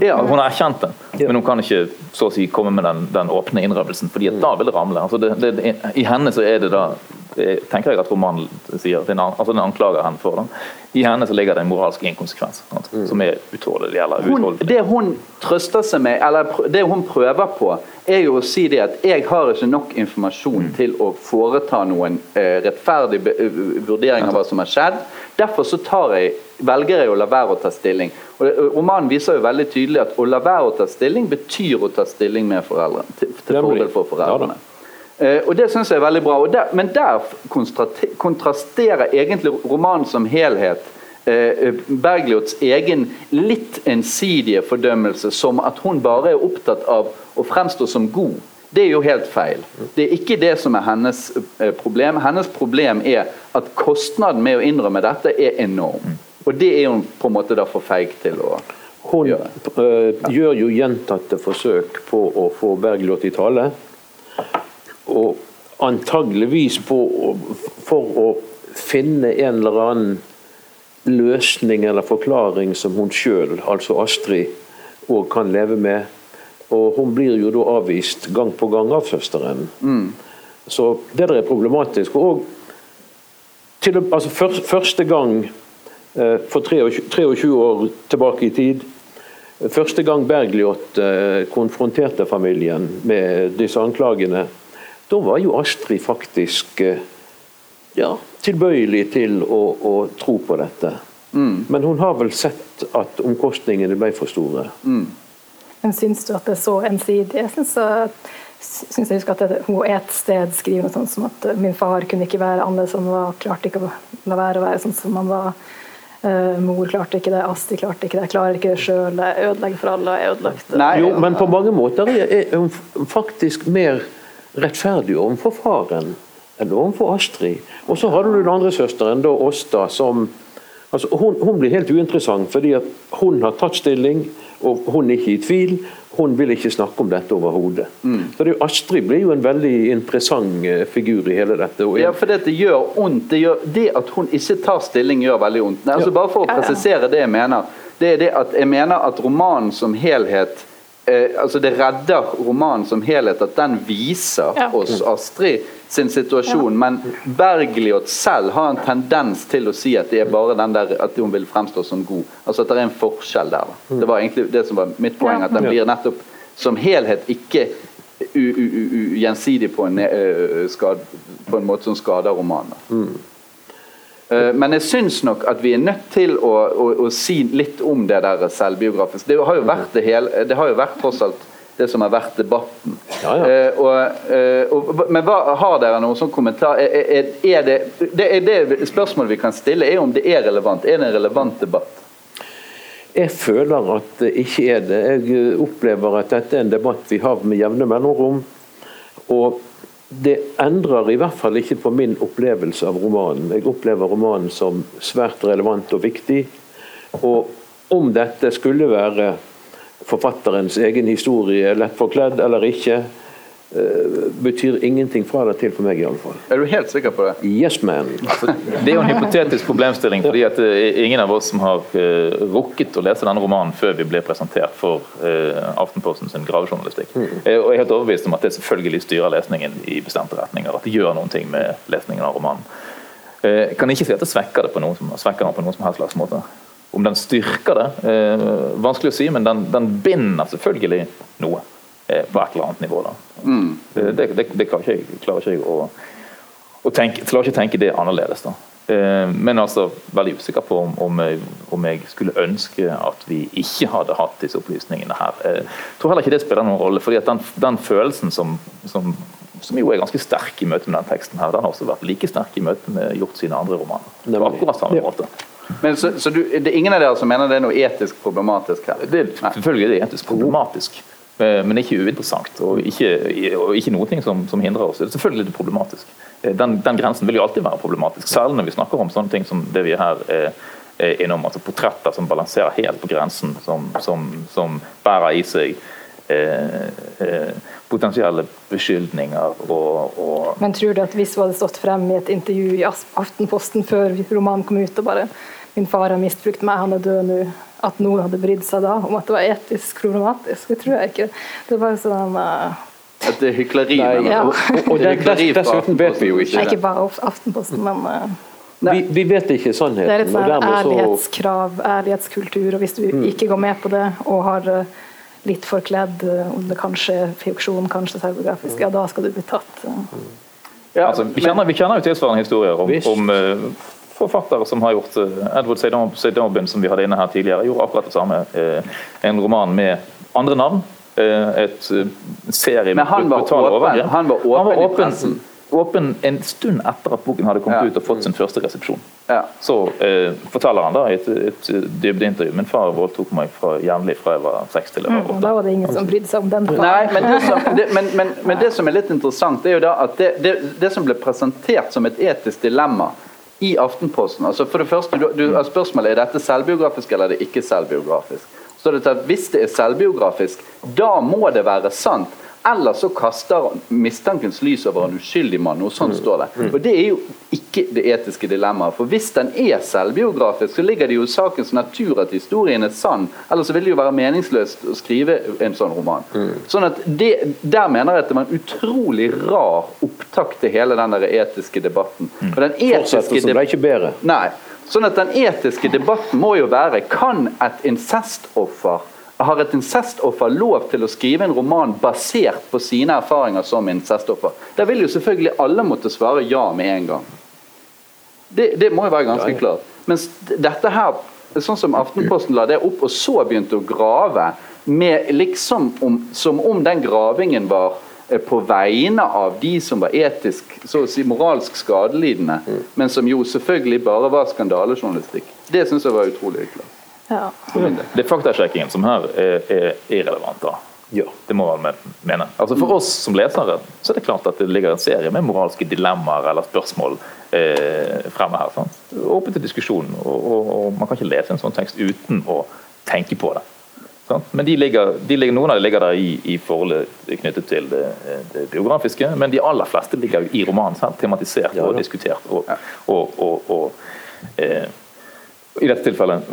Ja. Hun har erkjent det, men hun kan ikke så å si, komme med den, den åpne innrømmelsen, fordi at da vil det ramle. Altså det, det, det, I henne så er det da det tenker jeg at romanen sier, den, altså den anklager henne for. Den. I henne så ligger det en moralsk inkonsekvens sant, som er utålelig. eller hun, utholdelig. det hun trøster seg med, eller det hun prøver på, er jo å si det at jeg har ikke nok informasjon til å foreta noen eh, rettferdig eh, vurdering av hva som har skjedd. Derfor så tar jeg, velger jeg å la være å ta stilling. Og eh, Romanen viser jo veldig tydelig at å la være å ta stilling betyr å ta stilling med foreldrene, til, til fordel for foreldrene. Eh, og Det syns jeg er veldig bra. Der, men der kontrasterer egentlig romanen som helhet eh, Bergljots egen litt ensidige fordømmelse som at hun bare er opptatt av å fremstå som god. Det er jo helt feil. Det er ikke det som er hennes eh, problem. Hennes problem er at kostnaden med å innrømme dette er enorm. Og det er hun på en måte da for feig til å Hun gjøre. Hun gjør jo gjentatte forsøk på å få Bergljot i tale. Og antageligvis på, for å finne en eller annen løsning eller forklaring som hun sjøl, altså Astrid, òg kan leve med. Og hun blir jo da avvist gang på gang av søsteren. Så det der er problematisk. Og til, altså først, første gang eh, for 23, 23 år tilbake i tid Første gang Bergljot eh, konfronterte familien med disse anklagene, da var jo Astrid faktisk eh, ja, tilbøyelig til å, å tro på dette. Men hun har vel sett at omkostningene ble for store. Men syns du at det er så ensidig? Jeg syns, jeg husker at det, hun et sted skriver noe sånt som at eh, min far kunne ikke være annerledes enn han var, klarte ikke å la være å være sånn som han var. Uh, mor klarte ikke det, Astrid klarte ikke det, jeg klarer ikke det sjøl, jeg ødelegger for alle, jeg ødelagt. Nei, Jo, men på mange måter er er hun faktisk mer rettferdig overfor faren eller overfor Astrid. Og så har du den andre søsteren, da Åsta, som altså, hun, hun blir helt uinteressant fordi at hun har tatt stilling, og hun er ikke i tvil. Hun vil ikke snakke om dette overhodet. Så det er Astrid blir jo en veldig interessant eh, figur i hele dette. Og Ja, for det, det gjør vondt. Det, gjør, det at hun ikke tar stilling, gjør veldig vondt. Altså, ja. Bare for å presisere det jeg mener. Det er det at jeg mener at romanen som helhet eh, altså Det redder romanen som helhet at den viser Ja. oss Astrid sin situasjon, men Bergljot selv har en tendens til å si at det er bare den der at hun vil fremstå som god. Altså at det er en forskjell der. da. Det var egentlig det som var mitt poeng, Ja. at den blir nettopp som helhet ikke u- u- u- u- gjensidig på en, uh, skad, på en måte som skader romanen. Eh, Men jeg syns nok at vi er nødt til å, å, å si litt om det der selvbiografisk. Det har jo vært det hele, det har jo vært tross alt det som har vært debatten. Ja, ja. Eh, og, eh, og, men hva, har dere noen sånn kommentar? Er, er, er det, det, er det spørsmålet vi kan stille, er om det er relevant. Er det en relevant debatt? Jeg føler at det ikke er det. Jeg opplever at dette er en debatt vi har med jevne mellomrom. Og det endrer i hvert fall ikke på min opplevelse av romanen. Jeg opplever romanen som svært relevant og viktig. Og om dette skulle være forfatterens egen historie, lett forkledd eller ikke, betyr ingenting fra eller til for meg, iallfall. Er du helt sikker på det? Yes, man. Det er jo en hypotetisk problemstilling, fordi at er ingen av oss som har uh, rukket å lese denne romanen før vi ble presentert for uh, Aftenposten sin gravejournalistikk. Eh, og jeg er helt overbevist om at det selvfølgelig styrer lesningen i bestemte retninger. At det gjør noen ting med lesningen av romanen. Uh, kan ikke si at det svekker det på noen som, svekker den på noen som helst slags måte. Om den styrker det, eh, vanskelig å si, men den, den binder selvfølgelig noe eh, på et eller annet nivå. Da. Det, det, det, det klarer ikke jeg, klarer ikke jeg å, å tenke, klarer ikke tenke det annerledes. da. Eh, Men altså, veldig usikker på om, om, jeg, om jeg skulle ønske at vi ikke hadde hatt disse opplysningene her. Eh, Jeg tror heller ikke det spiller noen rolle, fordi at den, den følelsen som, som, som jo er ganske sterk i møte med den teksten, her, den har også vært like sterk i møte med Hjort sine andre romaner. Det var akkurat samme måte. Men så, så du, det er ingen av dere som mener det er noe etisk problematisk her? Det er det etisk problematisk, eh, men ikke uinteressant. Og ikke, og ikke noe som, som hindrer oss. Det er selvfølgelig litt problematisk. Eh, Den, den grensen vil jo alltid være problematisk, særlig når vi snakker om sånne ting som det vi her er, er innom. altså Portretter som balanserer helt på grensen, som, som, som bærer i seg eh, eh, potensielle beskyldninger og, og Men tror du at hvis hun hadde stått frem i et intervju i Aftenposten før romanen kom ut og bare 'Min far har misbrukt meg, han er død nå', at noen hadde brydd seg da om at det var etisk problematisk? Det tror jeg ikke. Det er bare sånn uh, At det er hykleri? Nei, men- Ja. og, [LAUGHS] og Det er dess- dessuten vet vi jo Nei, ikke ikke bare Aftenposten, men uh, Vi, vi vet ikke sannheten. det er et sånn ærlighetskrav, ærlighetskultur. Og hvis du ikke går med på det og har uh, litt forkledd, uh, om det kanskje er fiksjon, kanskje selvbiografisk, ja, da skal du bli tatt. uh. Ja, altså, vi, kjenner, vi kjenner jo tilsvarende historier om, om eh, forfattere som har gjort uh, Edward Seydobin, som vi hadde inne her tidligere, gjorde akkurat det samme. Eh, en roman med andre navn. Et et med serie overgrep. han var åpen. Han var åpen i pressen. åpen en stund etter at boken hadde kommet Ja. ut og fått sin første resepsjon. ja. Så eh, forteller han da i et, et dybdeintervju Min far voldtok meg fra, jevnlig fra jeg var seks til jeg var Mm, åtte. da var det ingen som brydde seg om den. Nei, men det, som, det, men, men, men det [LAUGHS] som er litt interessant, det er jo da at det, det, det som ble presentert som et etisk dilemma i Aftenposten altså For det første, du, du, spørsmålet er dette selvbiografisk eller er det ikke selvbiografisk. Så det at Hvis det er selvbiografisk, da må det være sant. Eller så kaster mistankens lys over en uskyldig mann. og sånn står det. Og Det er jo ikke det etiske dilemmaet. For hvis den er selvbiografisk, så ligger det jo i sakens natur at historien er sann. Ellers så vil det jo være meningsløst å skrive en sånn roman. Sånn at det, Der mener jeg at det var en utrolig rar opptak til hele den der etiske debatten. Og den etiske ble ikke bedre. Nei. Sånn at Den etiske debatten må jo være kan et incestoffer har et incestoffer lov til å skrive en roman basert på sine erfaringer som incestoffer? Da vil jo selvfølgelig alle måtte svare ja med en gang. Det, det må jo være ganske klart. Mens dette her, sånn som Aftenposten la det opp, og så begynte å grave med liksom om, som om den gravingen var eh, på vegne av de som var etisk, så å si moralsk skadelidende, men som jo selvfølgelig bare var skandalejournalistikk. Det syns jeg var utrolig klart. Ja. Det er faktasjekkingen som her er, er irrelevant. da. Ja. Det må man mene. Altså For oss som lesere så er det klart at det ligger en serie med moralske dilemmaer eller spørsmål eh, fremme her. sant? Åpen til diskusjon, og, og, og man kan ikke lese en sånn tekst uten å tenke på det. Sant? Men de ligger, de ligger, noen av dem ligger der i, i forholdet knyttet til det, det biografiske, men de aller fleste ligger jo i romanen selv, tematisert Ja, og da. diskutert. Og, og, og, og eh, i dette tilfellet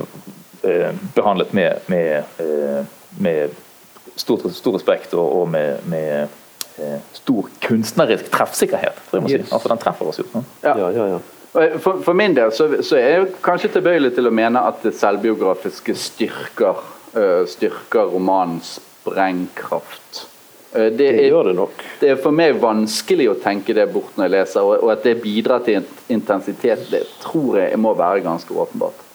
behandlet med, med, eh, med stor, stor respekt og, og med, med eh, stor kunstnerisk treffsikkerhet. for jeg må si. Altså Den treffer oss jo. sånn. Ja. Ja, ja, ja. For, for min del så, så er jeg kanskje tilbøyelig til å mene at det selvbiografiske styrker, styrker romanens sprengkraft. Eh, det, Det gjør det nok. det er for meg vanskelig å tenke det bort når jeg leser, og, og at det bidrar til intensitet, det tror jeg må være ganske åpenbart.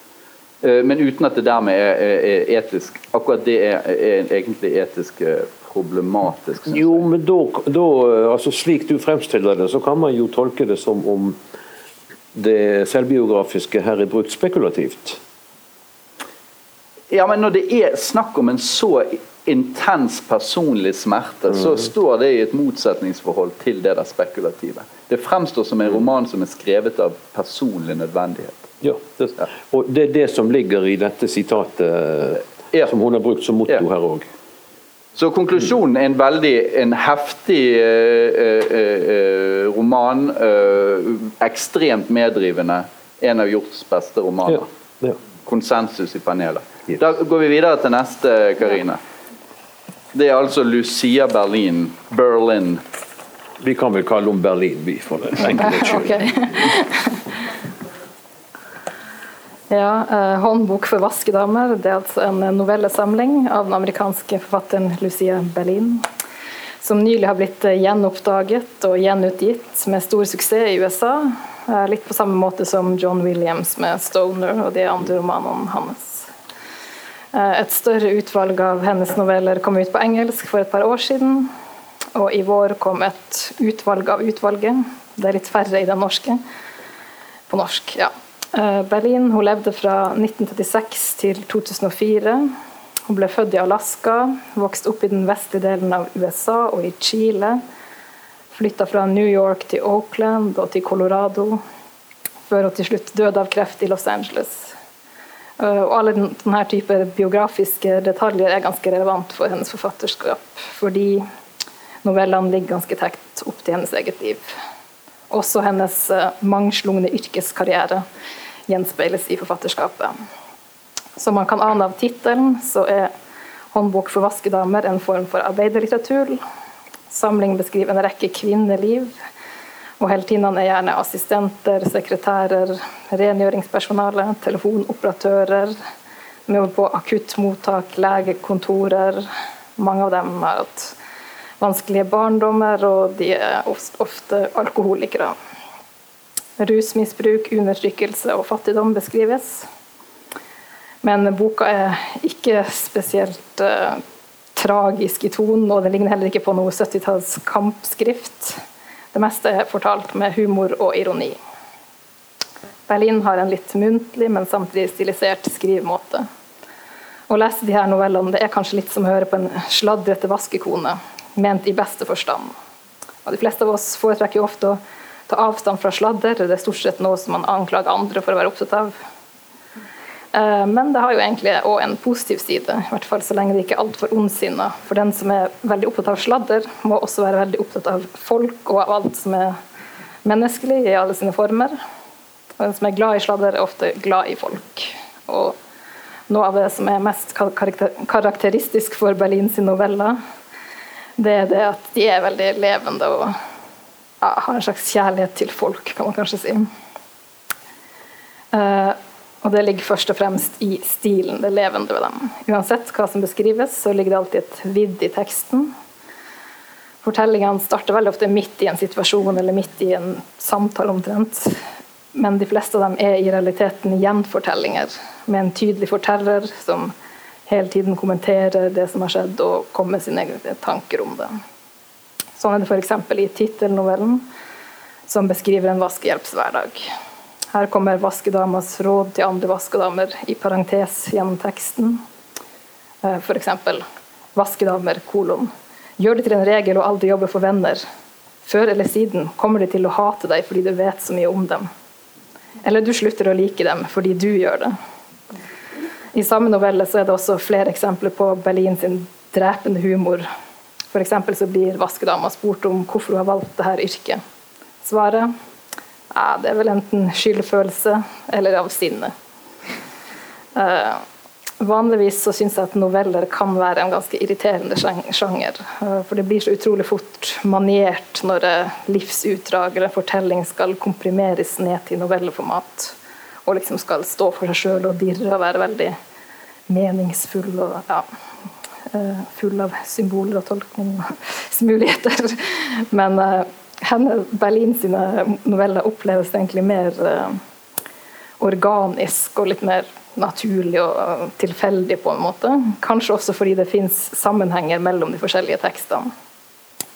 Eh, Men uten at det dermed er, er, etisk Akkurat det er, er egentlig etisk eh, problematisk. Jo, men da, da altså Slik du fremstiller det, så kan man jo tolke det som om det selvbiografiske her er brukt spekulativt. Ja, men når det er snakk om en så intens personlig smerte, så står det i et motsetningsforhold til det der spekulative. Det fremstår som en roman som er skrevet av personlig nødvendighet. Ja, det, og det er det som ligger i dette sitatet Ja. som hun har brukt som motto Ja. her òg. Så konklusjonen er en veldig en heftig eh, eh, eh, roman. eh, ekstremt meddrivende. En av Hjorts beste romaner. Ja. Ja. Konsensus i panelet. Yes. Da går vi videre til neste, Karine. Det er altså Lucia Berlin. Berlin. Vi kan vel kalle henne Berlin, vi, for det enkelte [LAUGHS] skyld. Ja, eh, 'Håndbok for vaskedamer' det er altså en novellesamling av den amerikanske forfatteren Lucia Berlin, som nylig har blitt eh, gjenoppdaget og gjenutgitt med stor suksess i USA. eh, Litt på samme måte som John Williams med 'Stoner' og de andre romanene hans. Eh, Et større utvalg av hennes noveller kom ut på engelsk for et par år siden. Og i vår kom et utvalg av utvalget. Det er litt færre i den norske. På norsk, ja. Eh, Berlin hun levde fra 1936 til 2004. Hun ble født i Alaska, vokste opp i den vestlige delen av USA og i Chile. Flytta fra New York til Oakland og til Colorado, før hun til slutt døde av kreft i Los Angeles. Eh, Og alle denne type biografiske detaljer er ganske relevant for hennes forfatterskap, fordi novellene ligger ganske tett opp til hennes eget liv. Også hennes eh, mangslungne yrkeskarriere gjenspeiles i forfatterskapet. Som man kan ane av tittelen, så er 'Håndbok for vaskedamer' en form for arbeiderlitteratur. Samlingen beskriver en rekke kvinneliv, og heltinnene er gjerne assistenter, sekretærer, rengjøringspersonale, telefonoperatører, med jobb på akuttmottak, legekontorer. Mange av dem har hatt vanskelige barndommer, og de er ofte alkoholikere. Rusmisbruk, undertrykkelse og fattigdom beskrives. Men boka er ikke spesielt eh, tragisk i tonen, og den ligner heller ikke på noe 70-talls kampskrift. Det meste er fortalt med humor og ironi. Berlin har en litt muntlig, men samtidig stilisert skrivemåte. Å lese de her novellene det er kanskje litt som å høre på en sladrete vaskekone, ment i beste forstand. Og de fleste av oss foretrekker jo ofte å ta avstand fra sladder. Det er stort sett noe som man anklager andre for å være opptatt av. Eh, Men det har jo egentlig òg en positiv side, i hvert fall så lenge det ikke er altfor ondsinna. For den som er veldig opptatt av sladder, må også være veldig opptatt av folk og av alt som er menneskelig i alle sine former. Og den som er glad i sladder, er ofte glad i folk. Og noe av det som er mest karakteristisk for Berlin sine noveller, det er det at de er veldig levende og ja, har en slags kjærlighet til folk, kan man kanskje si. Uh, og det ligger først og fremst i stilen, det levende ved dem. Uansett hva som beskrives, så ligger det alltid et vidd i teksten. Fortellingene starter veldig ofte midt i en situasjon eller midt i en samtale omtrent. Men de fleste av dem er i realiteten gjenfortellinger med en tydelig forteller som hele tiden kommenterer det som har skjedd og kommer med sine egne tanker om det. Sånn er det f.eks. i tittelnovellen, som beskriver en vaskehjelpshverdag. Her kommer vaskedamas råd til andre vaskedamer i parentes gjennom teksten. Eh, F.eks.: Vaskedamer, kolon. Gjør det til en regel å aldri jobbe for venner. Før eller siden kommer de til å hate deg fordi du vet så mye om dem. Eller du slutter å like dem fordi du gjør det. I samme novelle er det også flere eksempler på Berlin sin drepende humor. Eksempel så blir vaskedama spurt om hvorfor hun har valgt dette yrket. Svaret ja, det er vel enten skyldfølelse eller av sinne. Uh, Vanligvis så syns jeg at noveller kan være en ganske irriterende sjanger. Uh, For det blir så utrolig fort maniert når eh, livsutdrag eller fortelling skal komprimeres ned til novelleformat. Og liksom skal stå for seg sjøl og dirre og være veldig meningsfull og ja, full av symboler og tolkningsmuligheter. [LAUGHS] Men eh, henne, Berlin sine noveller oppleves egentlig mer eh, organisk og litt mer naturlig og eh, tilfeldig på en måte. Kanskje også fordi det fins sammenhenger mellom de forskjellige tekstene.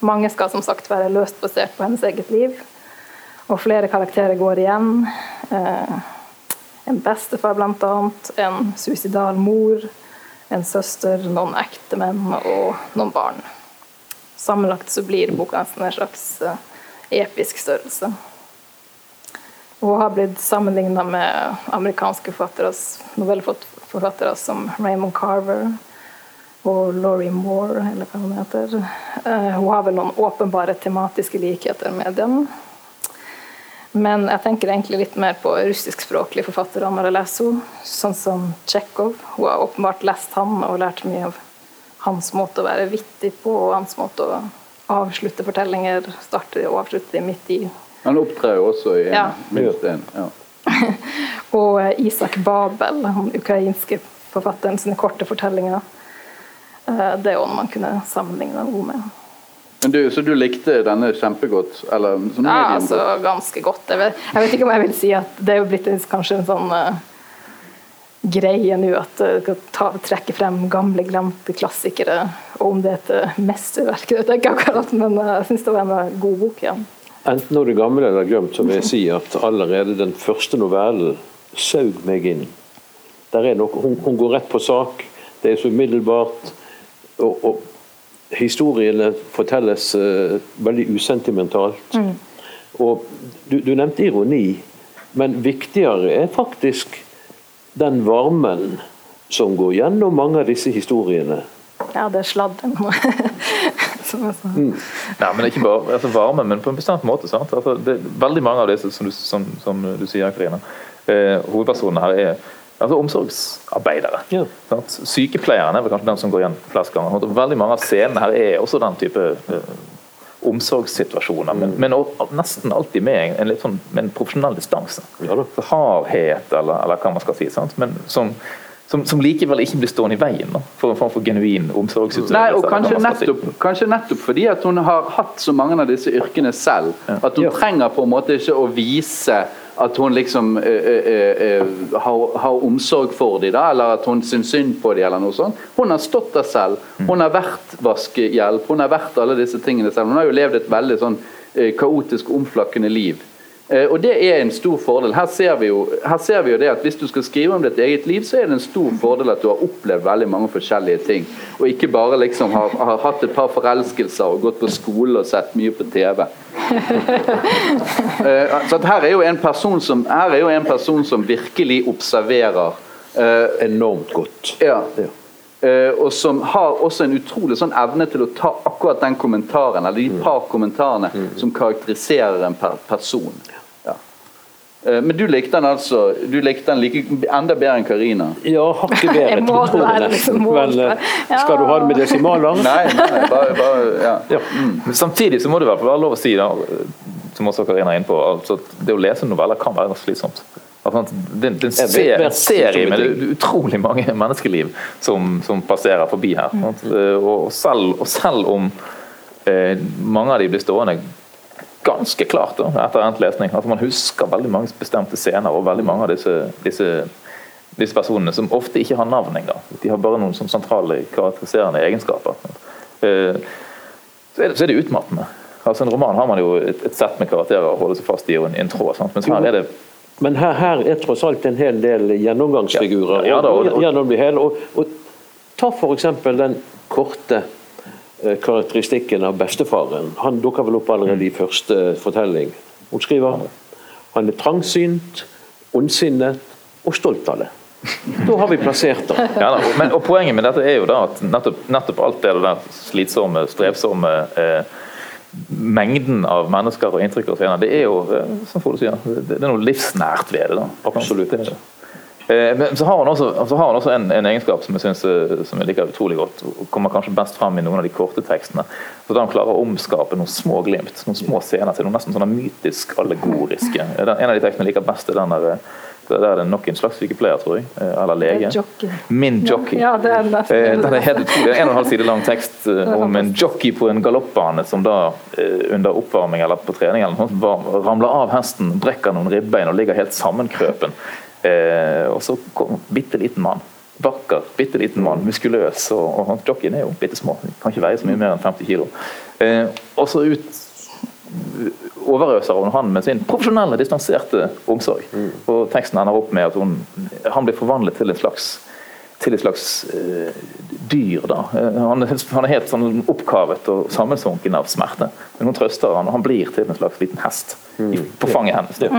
Mange skal som sagt være løst basert på hennes eget liv, og flere karakterer går igjen. Eh, en bestefar bl.a., en suicidal mor, en søster, noen ektemenn og noen barn. Sammenlagt så blir boka en slags eh, episk størrelse. Hun har blitt sammenligna med amerikanske forfattere, novelleforfattere som Raymond Carver og Laurie Moore, eller hva hun heter. Eh, Hun har vel noen åpenbare tematiske likheter med dem. Men jeg tenker egentlig litt mer på russiskspråklige forfattere når jeg leser henne, sånn som Tsjekhov. Hun har åpenbart lest han og lært mye av hans måte å være vittig på, og hans måte å avslutte fortellinger, starte og avslutte dem midt i. Han opptrer jo også i en, Ja. minst en. Ja. [LAUGHS] Og Isak Babel, den ukrainske forfatteren sine korte fortellinger. Eh, Det er jo noe man kunne sammenligne henne med. Men du, så du likte denne kjempegodt? Eller Ja, altså godt? ganske godt. Jeg vet, jeg vet ikke om jeg vil si at det er jo blitt kanskje en sånn uh, greie nå at uh, skal ta, trekke frem gamle, glemte klassikere. Og om det er et eh, mesterverk, det vet jeg ikke akkurat, men eh, jeg syns det var en eh, god bok. ja. Enten når det er gammel eller glemt, så vil jeg si at allerede den første novellen saug meg inn. Der er noe, hun, hun går rett på sak, det er så umiddelbart. Og, og historiene fortelles eh, veldig usentimentalt. Og du, du nevnte ironi, men viktigere er faktisk den varmen som går gjennom mange av disse historiene. Ja, det er sladden. [LAUGHS] mm. Nei, men ikke bare altså varme, men på en bestemt måte. Sant? Altså, det, veldig mange av disse, som du, som, som du sier, Karina, eh, hovedpersonene her er altså, omsorgsarbeidere. Ja. Sykepleierne er vel kanskje den som går igjen flest ganger. Veldig mange av scenene her er også den type uh, omsorgssituasjoner, men, men og, nesten alltid med en, litt sånn med en profesjonell distanse. Ja Hardhet, eller, eller hva man skal si. Sant? Men som, som, som likevel ikke blir stående i veien da, for en form for genuin omsorgsutøvelse. Nei, og kanskje nettopp, kanskje nettopp fordi at hun har hatt så mange av disse yrkene selv, at hun Ja. trenger på en måte ikke å vise at hun liksom eh, eh, eh, har, har omsorg for dem, da, eller at hun syns synd på dem, eller noe sånt. Hun har stått der selv. Hun har vært vaskehjelp, hun har vært alle disse tingene selv. Hun har jo levd et veldig sånn eh, kaotisk, omflakkende liv. Eh, Og det er en stor fordel. Her ser, vi jo, her ser vi jo det at Hvis du skal skrive om ditt eget liv, så er det en stor fordel at du har opplevd veldig mange forskjellige ting. Og ikke bare liksom har, har hatt et par forelskelser og gått på skole og sett mye på TV. [LAUGHS] Eh, så at her er jo en person som, her er jo en person som virkelig observerer. eh, Enormt godt. ja. Ja. Uh, og som har også en utrolig sånn evne til å ta akkurat den kommentaren, eller de par kommentarene som karakteriserer en per person. Eh, men du likte den altså du likte den like, enda bedre enn Karina? Ja, hakket bedre. Jeg må tror jeg være nesten. liksom Men eh, skal du ha det med desimaler? Nei, nei, bare, bare ja. Ja. Mm. samtidig så må det være lov å si, da, som også Karina er inne på, altså at det å lese noveller kan være slitsomt. Altså, det, det er en, Jeg vet ser, en hvert serie med utrolig mange [LAUGHS] menneskeliv som, som passerer forbi her. Mm. Eh, Og, selv, og selv om eh, mange av de blir stående ganske klart da, etter endt lesning, at man husker veldig mange bestemte scener og veldig mange av disse, disse, disse personene som ofte ikke har navn engang. De har bare noen sånn sentrale karakteriserende egenskaper. Eh, så er det, så er det utmattende. Altså En roman har man jo et, et sett med karakterer å holde seg fast i og en, en tråd. Sant? Mens her er det Men her, her er tross alt en hel del gjennomgangsfigurer Ja, ja da, og- og- gjennom det hele. Og, og ta f.eks. den korte karakteristikken av bestefaren. Han dukker vel opp allerede i første fortelling. Hun skriver han er trangsynt, ondsinnet og stolt av det. Da har vi plassert det. [LAUGHS] ja, men, og Poenget med dette er jo da at nettopp, nettopp alt det der slitsomme, strevsomme eh, mengden av mennesker og inntrykk og scener, det er jo, eh, som Frode sier, det, det er noe livsnært ved det. da. Absolutt. Det, Eh, men så har han også, har han også en, en, egenskap som jeg, synes, eh, som jeg liker utrolig godt, og kommer kanskje best fram i noen av de korte tekstene. Så da Han klarer å omskape noen små glimt, noen små scener til noe nesten sånn mytisk allegoriske. En av de tekstene jeg liker best, er den der der er det nok en slags sykepleier, tror jeg. Eller lege. Jockey. Min jockey. Ja, det er. Den er helt utrolig. En og en halv side lang tekst [LAUGHS] om en jockey på en galoppbane som da under oppvarming eller på trening eller noe ramler av hesten, brekker noen ribbein og ligger helt sammenkrøpen. Eh, og så kom bitte liten mann. Vakker, bitte liten mann, muskuløs. Og, og jockeyen er jo bitte små, kan ikke veie så mye mer enn 50 kg. Eh, og så ut overøser hun han med sin profesjonelle, distanserte omsorg. Mm. Og teksten ender opp med at hun, han blir forvandlet til en slags til et slags uh, dyr. da. Uh, han, han, er helt sånn oppkavet og sammensunken av smerte. Men hun trøster han, og han blir til en slags liten hest mm. på fanget hennes. Mm.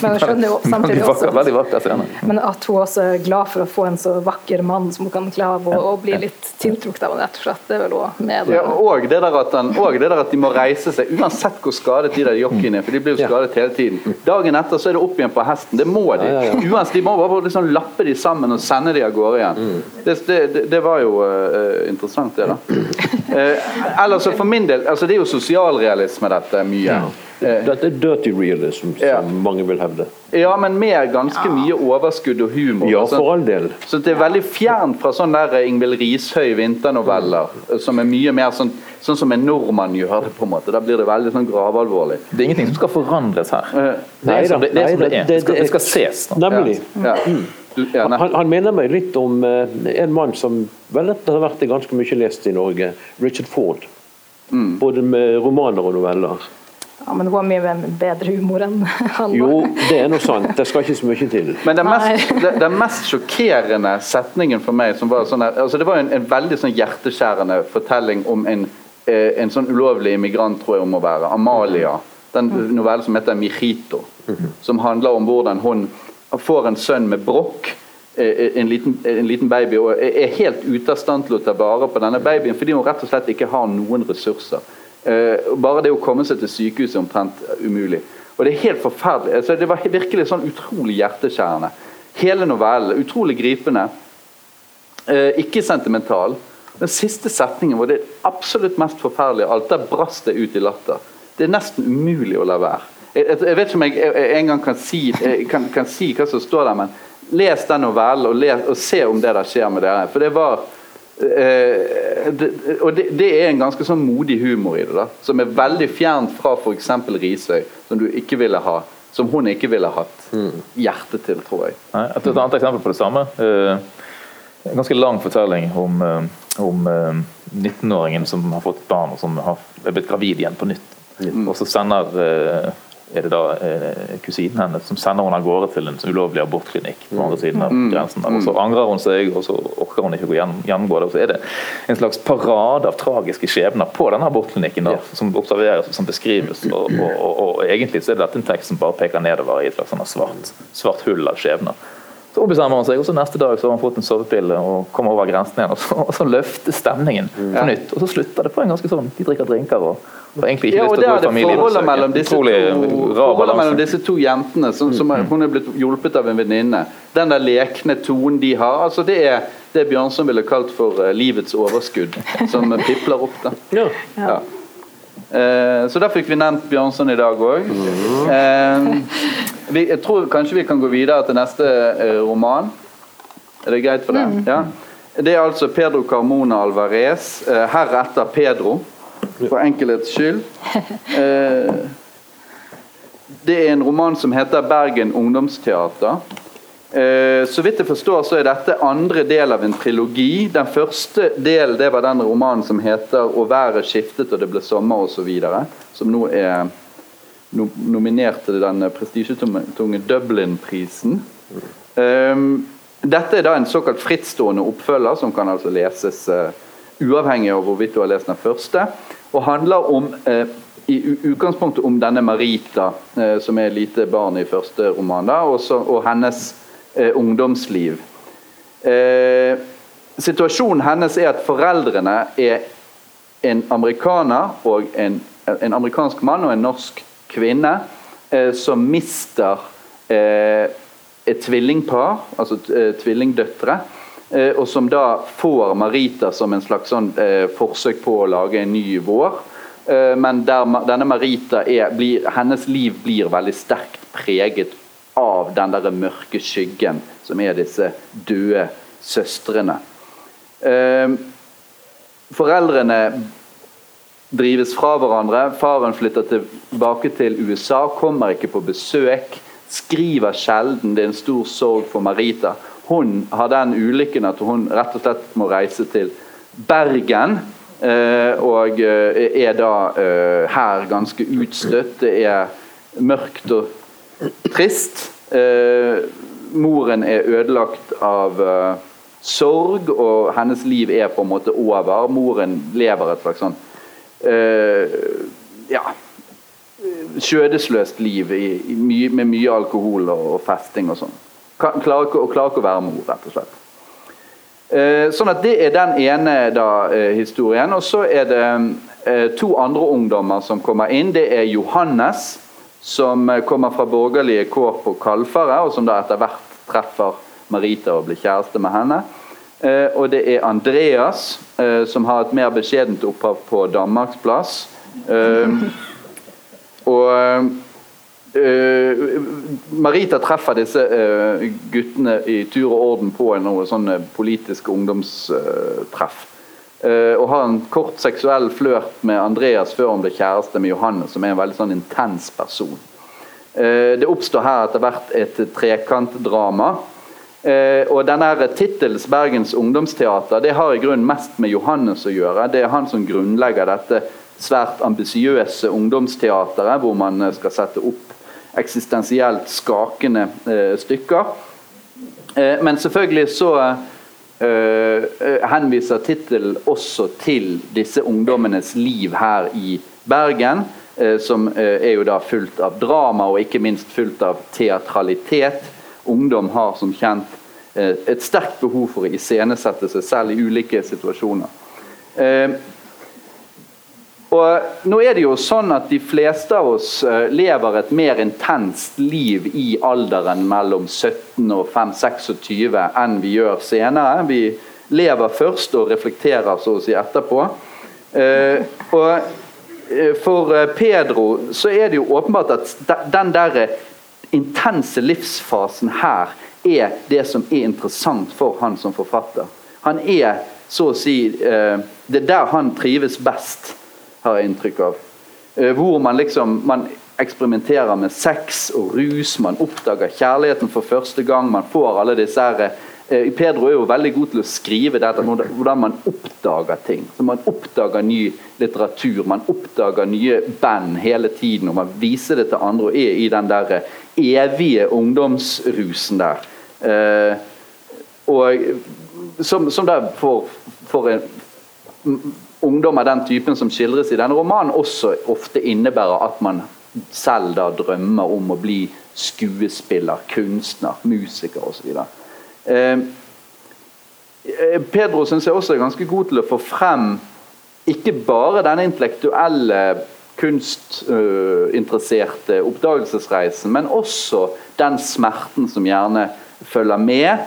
Men hun skjønner jo [LAUGHS] samtidig også veldig vakker scene. Men at hun også er glad for å få en så vakker mann som hun kan klare å, å bli litt tiltrukket av, rett og slett. Det er vel også med ja, og, det der at han, og det der at de må reise seg, uansett hvor skadet de der jockeyene er, for de blir jo skadet hele tiden. Dagen etter så er det opp igjen på hesten. Det må de. Uansett, de må bare liksom lappe de sammen og sende de av gårde igjen. Mm. Det, det, det, var jo uh, interessant, det, da. Uh, [CLEARS THROAT] ellers for min del, altså Det er jo sosialrealisme, dette, mye. Ja. Uh, dette er dirty realism, som ja. mange vil hevde. Ja, men med ganske mye overskudd og humor. Ja, for all del. Så det er veldig fjernt fra sånn der Ingvild Rishøi vinternoveller, som er mye mer sånn, sånn som en nordmann gjør det. på en måte. Da blir det veldig sånn gravalvorlig. Det er ingenting som skal forandres her. Det er som det, det, er. Som det, er. det, skal, det skal ses. Da. Nemlig. Ja. Ja, Han, han, minner meg litt om uh, en mann som vel etter har vært ganske mye lest i Norge, Richard Ford. Mm. Både med romaner og noveller. Ja, Men hun har mye bedre humor enn [LAUGHS] han. Jo, det er noe sant. Det skal ikke så mye til. Men den mest, den mest sjokkerende setningen for meg som var sånn her, altså Det var en, en veldig sånn hjerteskjærende fortelling om en, eh, en sånn ulovlig immigrant, tror jeg hun må være. Amalia. Den mm. novellen som heter 'Mijito'. Mm Som handler om hvordan hun får en sønn med brokk, en liten, en liten, baby, og er helt ute av stand til å ta vare på denne babyen fordi hun rett og slett ikke har noen ressurser. Eh, bare det å komme seg til sykehuset er omtrent umulig. Og Det er helt forferdelig. Altså, det var virkelig sånn utrolig hjerteskjærende. Hele novellen. Utrolig gripende. Ikke sentimental. Den siste setningen var det absolutt mest forferdelige alt. Der brast det ut i latter. Det er nesten umulig å la være. Jeg, jeg, vet ikke om jeg, jeg en gang kan si, kan, kan si, hva som står der, men les den novellen og, les, og se om det der skjer med dere. For det var eh, det, Og det, det, er en ganske sånn modig humor i det, da, som er veldig fjernt fra f.eks. Risøy, som du ikke ville ha som hun ikke ville hatt mm. hjerte til, tror jeg. Nei, et, et annet eksempel på det samme. Uh, en ganske lang fortelling om, uh, om uh, 19-åringen som har fått barn og som har blitt gravid igjen på nytt. Mm. Og så sender er det da eh, kusinen hennes som sender henne av gårde til en ulovlig abortklinikk på andre siden av mm. grensen. Og Så angrer hun seg, og så orker hun ikke å gjennomgå det. Og så er det en slags parade av tragiske skjebner på denne abortklinikken da, som observeres som beskrives. Og, og, og, og, egentlig så er det dette en tekst som bare peker nedover i et slags sånn svart, svart hull av skjebner. Så bestemmer han seg, og så neste dag så har han fått en sovepille og kommer over grensen igjen. Og så, og så løfter stemningen på nytt. Og så slutter det på en ganske sånn De drikker drinker og og egentlig ikke ja, lyst til å gå i familiebesøk. Mellom disse, to, forholdet mellom disse to jentene, som, som er, hun er blitt hjulpet av en venninne. Den der lekne tonen de har. altså Det er det Bjørnson ville kalt for uh, livets overskudd, som [LAUGHS] pipler opp. da. Ja. ja. Uh, så da fikk vi nevnt Bjørnson i dag òg. Uh, eh, jeg tror kanskje vi kan gå videre til neste roman. Er det greit for deg? Mm. Ja. Det er altså Pedro Carmona Alvarez, heretter Pedro for enkelhets skyld. [LAUGHS] Eh, det er en roman som heter 'Bergen ungdomsteater'. Eh, så vidt jeg forstår, så er dette andre del av en trilogi. Den første del det var den romanen som heter 'Å været skiftet, og det ble sommer', osv. Som nå er nominert til den prestisjetunge Dublin-prisen. Um, dette er da en såkalt frittstående oppfølger, som kan altså leses uh, uavhengig av hvorvidt du har lest den første og handler om uh, i utgangspunktet om denne Marita, uh, som er lite barn i første roman, da, også, og hennes ungdomsliv. Situasjonen hennes er at foreldrene er en amerikaner og en, en amerikansk mann og en norsk kvinne eh, som mister eh, et tvillingpar, altså eh, tvillingdøtre. Eh, og som da får Marita som en slags sånn, forsøk på å lage en ny vår. Men der denne Marita er, blir, hennes liv blir veldig sterkt preget av den der mørke skyggen som er disse døde søstrene. Foreldrene drives fra hverandre. Faren flytter tilbake til USA, kommer ikke på besøk. Skriver sjelden. Det er en stor sorg for Marita. Hun har den ulykken at hun rett og slett må reise til Bergen. Eh, og eh, er da eh, her ganske utstøtt. Det er mørkt og trist. Moren er ødelagt av sorg, og hennes liv er på en måte over. Moren lever et slags sånn ja, skjødesløst liv i, i my, med mye alkohol og, og festing og sånn. Klarer ikke, og klarer ikke å være mor, rett og slett. Uh, sånn at Det er den ene da, uh, historien. Og så er det to andre ungdommer som kommer inn. Det er Johannes, som kommer fra borgerlige kår på Kalfaret, og som da etter hvert treffer Marita og blir kjæreste med henne. Eh, og det er Andreas, eh, som har et mer beskjedent opphav på Danmarksplass. Eh, og Marita treffer disse guttene i tur og orden på en sånn politisk ungdomstreff. og har en kort seksuell flørt med Andreas før hun blir kjæreste med Johannes, som er en veldig sånn intens person. det oppstår her etter hvert et trekantdrama og denne Tittels Bergens ungdomsteater det har i grunnen mest med Johannes å gjøre. Det er han som grunnlegger dette svært ambisiøse ungdomsteateret, hvor man eh, skal sette opp eksistensielt skakende eh, stykker. Eh, men selvfølgelig så eh, eh, henviser tittelen også til disse ungdommenes liv her i Bergen. Som er jo da fullt av drama og ikke minst fullt av teatralitet ungdom har som kjent eh, et sterkt behov for å iscenesette seg selv i ulike situasjoner. Eh, og nå er det jo sånn at De fleste av oss eh, lever et mer intenst liv i alderen mellom 17 og 5-26 enn vi gjør senere. Vi lever først og reflekterer så å si etterpå. Og For Pedro så er det jo åpenbart at den der intense livsfasen her er det som er interessant for han som forfatter. Han er så å si eh, Det er der han trives best, har jeg inntrykk av. Eh, hvor man liksom man eksperimenterer med sex og rus, man oppdager kjærligheten for første gang. Man får alle disse her, eh, Pedro er jo veldig god til å skrive dette, hvordan man oppdager ting. Så Man oppdager ny litteratur, man oppdager nye band hele tiden. og Man viser det til andre og er i den der evige ungdomsrusen der. Eh, og som, som der for, for en ungdom av den typen som skildres i denne romanen, også ofte innebærer at man selv da drømmer om å bli skuespiller, kunstner, musiker osv. Eh, eh, Pedro synes jeg også er ganske god til å få frem ikke bare denne intellektuelle kunstinteresserte oppdagelsesreisen, men også den smerten som gjerne følger med.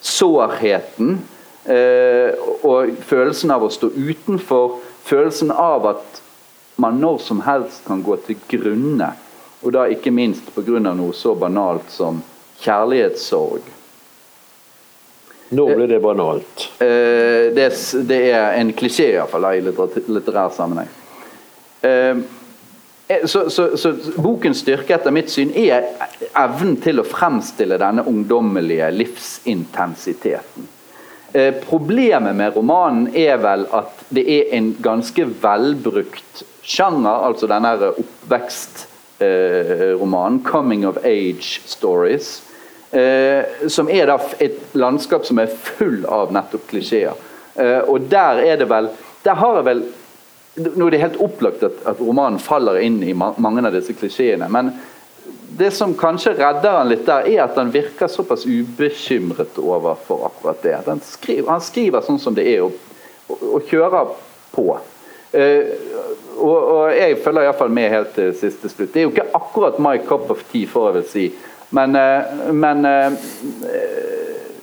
Sårheten eh, og følelsen av å stå utenfor. Følelsen av at man når som helst kan gå til grunne. Og da ikke minst pga. noe så banalt som kjærlighetssorg. Nå blir det banalt. Eh, det, er en klisjé iallfall i litterær sammenheng. Eh, Eh, så, så, så, Bokens styrke etter mitt syn er evnen til å fremstille denne ungdommelige livsintensiteten. Problemet med romanen er vel at det er en ganske velbrukt sjanger, altså denne oppvekstromanen, eh, 'Coming of Age Stories', eh, som er da et landskap som er full av nettopp klisjeer. Eh, og der er det vel Der har jeg vel nå er det helt opplagt at, at, romanen faller inn i ma mange av disse klisjeene. Men det som kanskje redder han litt der, er at han virker såpass ubekymret overfor akkurat det. Han skriver, han skriver sånn som det er, og, og, og kjører på. Eh, og, og, jeg følger iallfall med helt til siste slutt. Det er jo ikke akkurat my cup of tea, for jeg vel si, Men, eh, men eh,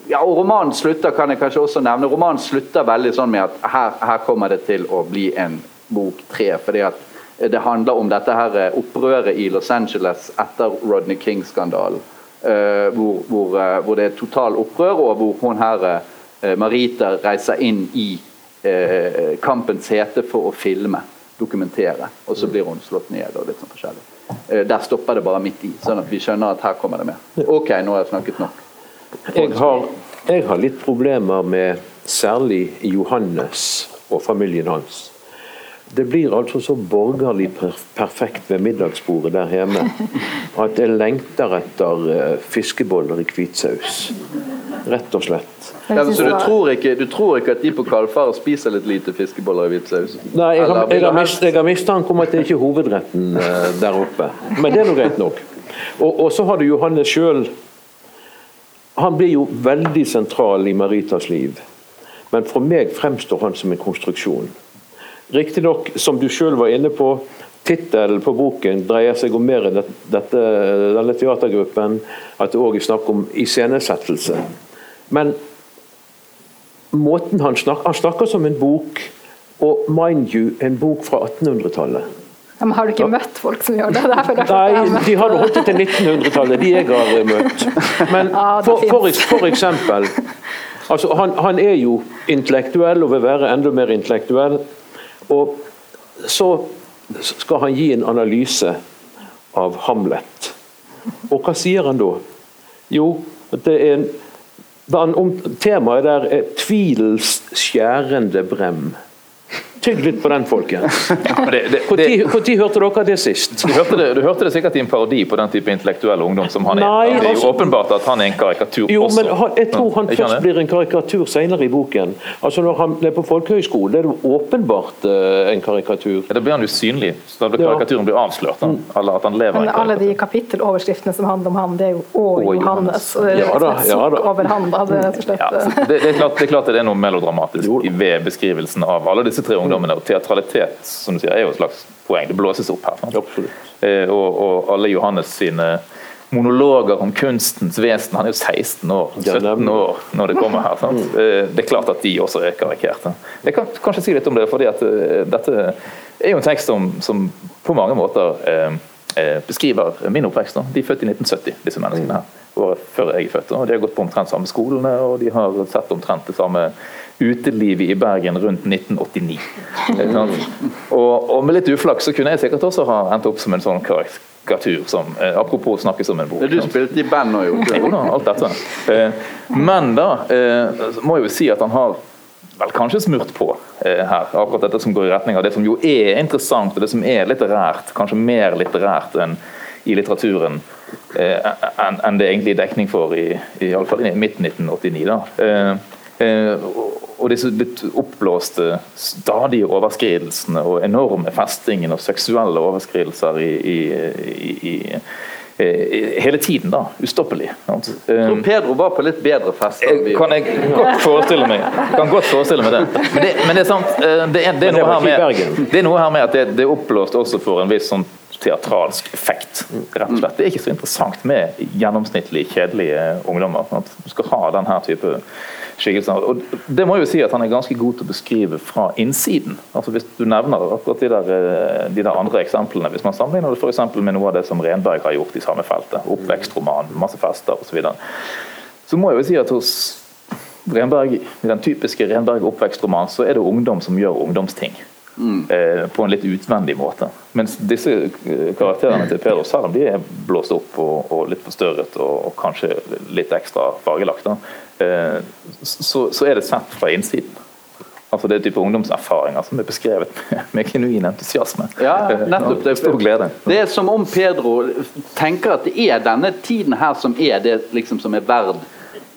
ja, og Romanen slutter kan jeg kanskje også nevne, romanen slutter veldig sånn med at her, her kommer det til å bli en bok tre. fordi at det handler om dette her eh, opprøret i Los Angeles etter Rodney King-skandalen. Hvor, hvor, hvor, det er total opprør, og hvor hun her, Marita reiser inn i kampens hete for å filme, dokumentere. Og så blir hun slått ned og litt sånn forskjellig. Der stopper det bare midt i, sånn at vi skjønner at her kommer det mer. Ok, nå har jeg snakket nok. Jeg har, jeg har litt problemer med særlig Johannes og familien hans. Det blir altså så borgerlig perfekt ved middagsbordet der hjemme at jeg lengter etter uh, fiskeboller i hvitsaus. Rett og slett. Ja, så du tror, ikke, du tror, ikke, at de på Kalfaret spiser litt lite fiskeboller i hvitsaus? Nei, jeg har, jeg har, mist, jeg har mistanke om at det ikke er hovedretten uh, der oppe. Men det er nå greit nok. Og, og, så har du Johannes sjøl. Han blir jo veldig sentral i Maritas liv. Men for meg fremstår han som en konstruksjon. Riktignok, som du sjøl var inne på, tittelen på boken dreier seg om mer enn dette, denne teatergruppen. At det òg er snakk om iscenesettelse. Men måten han snakker Han snakker som en bok, og mind you, en bok fra 1800-tallet. Ja, men Har du ikke møtt folk som gjør det? det Nei, de har holdt det til 1900-tallet, de jeg har møtt. Men for, for, for eksempel altså han, han, er jo intellektuell og vil være enda mer intellektuell. Og så skal han gi en analyse av Hamlet. Og hva sier han da? Jo, det er en, Temaet der er tvilens skjærende brem. Tygg litt på den, folkens. Når hørte dere det sist? Du hørte det, du hørte det, sikkert i en parodi på den type intellektuell ungdom som han er. Nei, det er jo altså- åpenbart at han er en karikatur jo, også. Men han, jeg tror han først blir en karikatur senere i boken. Altså Når han er på folkehøyskole, det er det åpenbart uh, en karikatur. Ja, da blir han jo synlig. Så da karikaturen blir avslørt. Han, mm. at han lever men alle de kapitteloverskriftene som handler om han, det er jo 'Å, Johannes. Og det er ja, da, ja, da. over han, da. Det. Ja, det, det, er klart, det er klart det er noe melodramatisk ved beskrivelsen av alle disse tre ungdommene ungdommene. Og teatralitet som du sier, er jo et slags poeng. Det blåses opp her. Eh, og, og, alle Johannes sine monologer om kunstens vesen. Han er jo 16 år, 17 år når det kommer her. Sant? Mm. Eh, det er klart at de også er karikerte. Jeg kan kanskje si litt om det, fordi at uh, dette er jo en tekst som, som på mange måter eh, beskriver min oppvekst. De er født i 1970, disse menneskene her. Året før jeg er født. Og de har gått på omtrent samme skolene, og de har sett omtrent det samme utelivet i Bergen rundt 1989. Og, og, med litt uflaks så kunne jeg sikkert også ha endt opp som en sånn karikatur. Som, eh, apropos snakke som en bok. Du spilte i band nå, jo. Jo da, alt dette. Eh, men da eh, må jeg jo si at han har vel kanskje smurt på eh, her. Akkurat dette som går i retning av det som jo er interessant, og det som er litterært. Kanskje mer litterært enn i litteraturen eh, enn en det egentlig er dekning for i, i, alle fall i midt 1989. da. Eh, Eh, og disse litt oppblåste stadige overskridelsene og enorme festingene og seksuelle overskridelser i, i, i, i hele tiden, da. Ustoppelig. Så Pedro var på litt bedre fest? Kan jeg godt forestille meg kan godt forestille meg det. Men det, men det er sant, eh, det er, det er, noe, her med, det er noe her med at det, det er oppblåst også for en viss sånn teatralsk effekt. rett og slett. Det er ikke så interessant med gjennomsnittlig kjedelige ungdommer. At du skal ha denne type skikkelser. Og det må jo si at Han er ganske god til å beskrive fra innsiden. Altså Hvis du nevner akkurat de der, eh, de der andre eksemplene, hvis man sammenligner det for med noe av det som Renberg har gjort i samme feltet, oppvekstroman, masse fester osv., så, videre, så må jeg jo si at hos Renberg, i den typiske Renberg oppvekstroman, så er det ungdom som gjør ungdomsting. Mm. Eh, på en litt utvendig måte. Mens disse eh, karakterene til Pedro, selv om de er blåst opp og, og litt forstørret og, og, kanskje litt ekstra fargelagt, eh, så, så, er det sett fra innsiden. Altså Det er type ungdomserfaringer som er beskrevet med, [LAUGHS] med genuin entusiasme. Ja, nettopp det. Stor glede. Det er som om Pedro tenker at det er denne tiden her som er det liksom, som er verd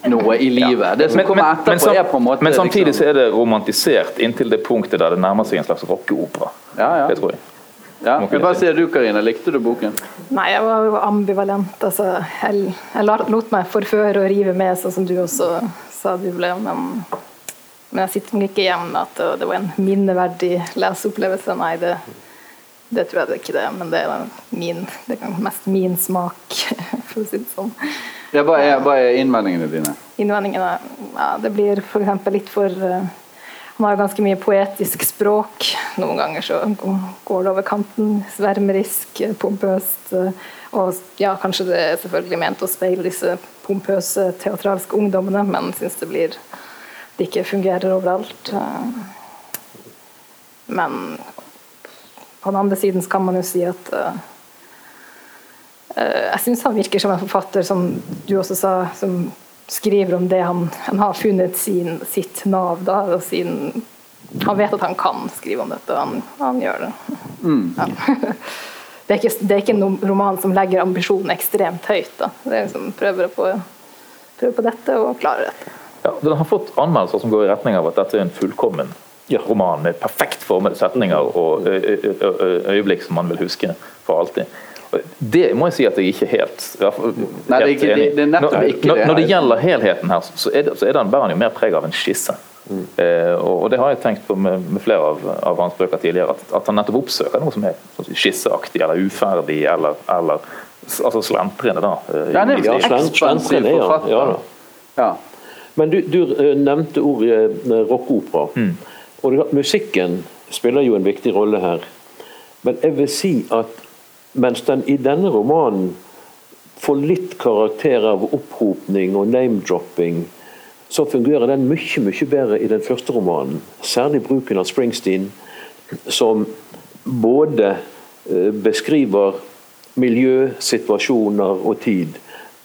noe i livet. Ja. Det som men, kommer etterpå, men, er på en måte Men samtidig liksom... så er det romantisert inntil det punktet der det nærmer seg en slags rockeopera. Ja, ja. Det tror jeg. Ja. Hva sier du, Karina? Likte du boken? Nei, jeg var ambivalent. Altså, jeg, jeg lot meg forføre og rive med, sånn som du også sa du ble. Men, men jeg sitter ikke igjen med at det var en minneverdig leseopplevelse. Nei, det, det tror jeg det er ikke det men det er, min, det er mest min smak for å si det sånn. Ja, hva, er, hva er innvendingene dine? Innvendingene ja, Det blir f.eks. litt for uh, Han har ganske mye poetisk språk. Noen ganger så går det over kanten. Svermerisk, pompøst. Uh, og ja, kanskje det er selvfølgelig ment å speile disse pompøse teatralske ungdommene, men syns det blir det ikke fungerer overalt. Men på den andre siden kan man jo si at uh, jeg syns han virker som en forfatter, som du også sa, som skriver om det han, han har funnet sin, sitt nav. Da, og sin, han vet at han kan skrive om dette, og han, han gjør det. Mm. Ja. [LAUGHS] det, er ikke, det er ikke en roman som legger ambisjonen ekstremt høyt. Da. Det er liksom prøver på, prøver på dette og klarer dette. Ja, den har fått anmeldelser som går i retning av at dette er en fullkommen roman med perfekt formede setninger og øyeblikk som man vil huske for alltid. Det må jeg si at jeg ikke helt, helt Nei, det er, ikke, det, er nettopp ikke når, det. Når det gjelder helheten her, så er, det, så er den bærer jo mer preg av en skisse. Mm. Eh, og, det har jeg tenkt på med, med flere av, av, hans bøker tidligere, at, at, han nettopp oppsøker noe som er sånn skisseaktig eller uferdig eller, eller altså slentrende. da. Eh, ja, det er ekspansiv forfatter. Ja, ja. Men du, du, eh, nevnte ordet eh, rockeopera. Mm. Og musikken spiller jo en viktig rolle her. Men jeg vil si at mens den i denne romanen får litt karakter av opphopning og name-dropping, så fungerer den mye mye bedre i den første romanen. Særlig bruken av Springsteen, som både eh, beskriver miljø, situasjoner og tid.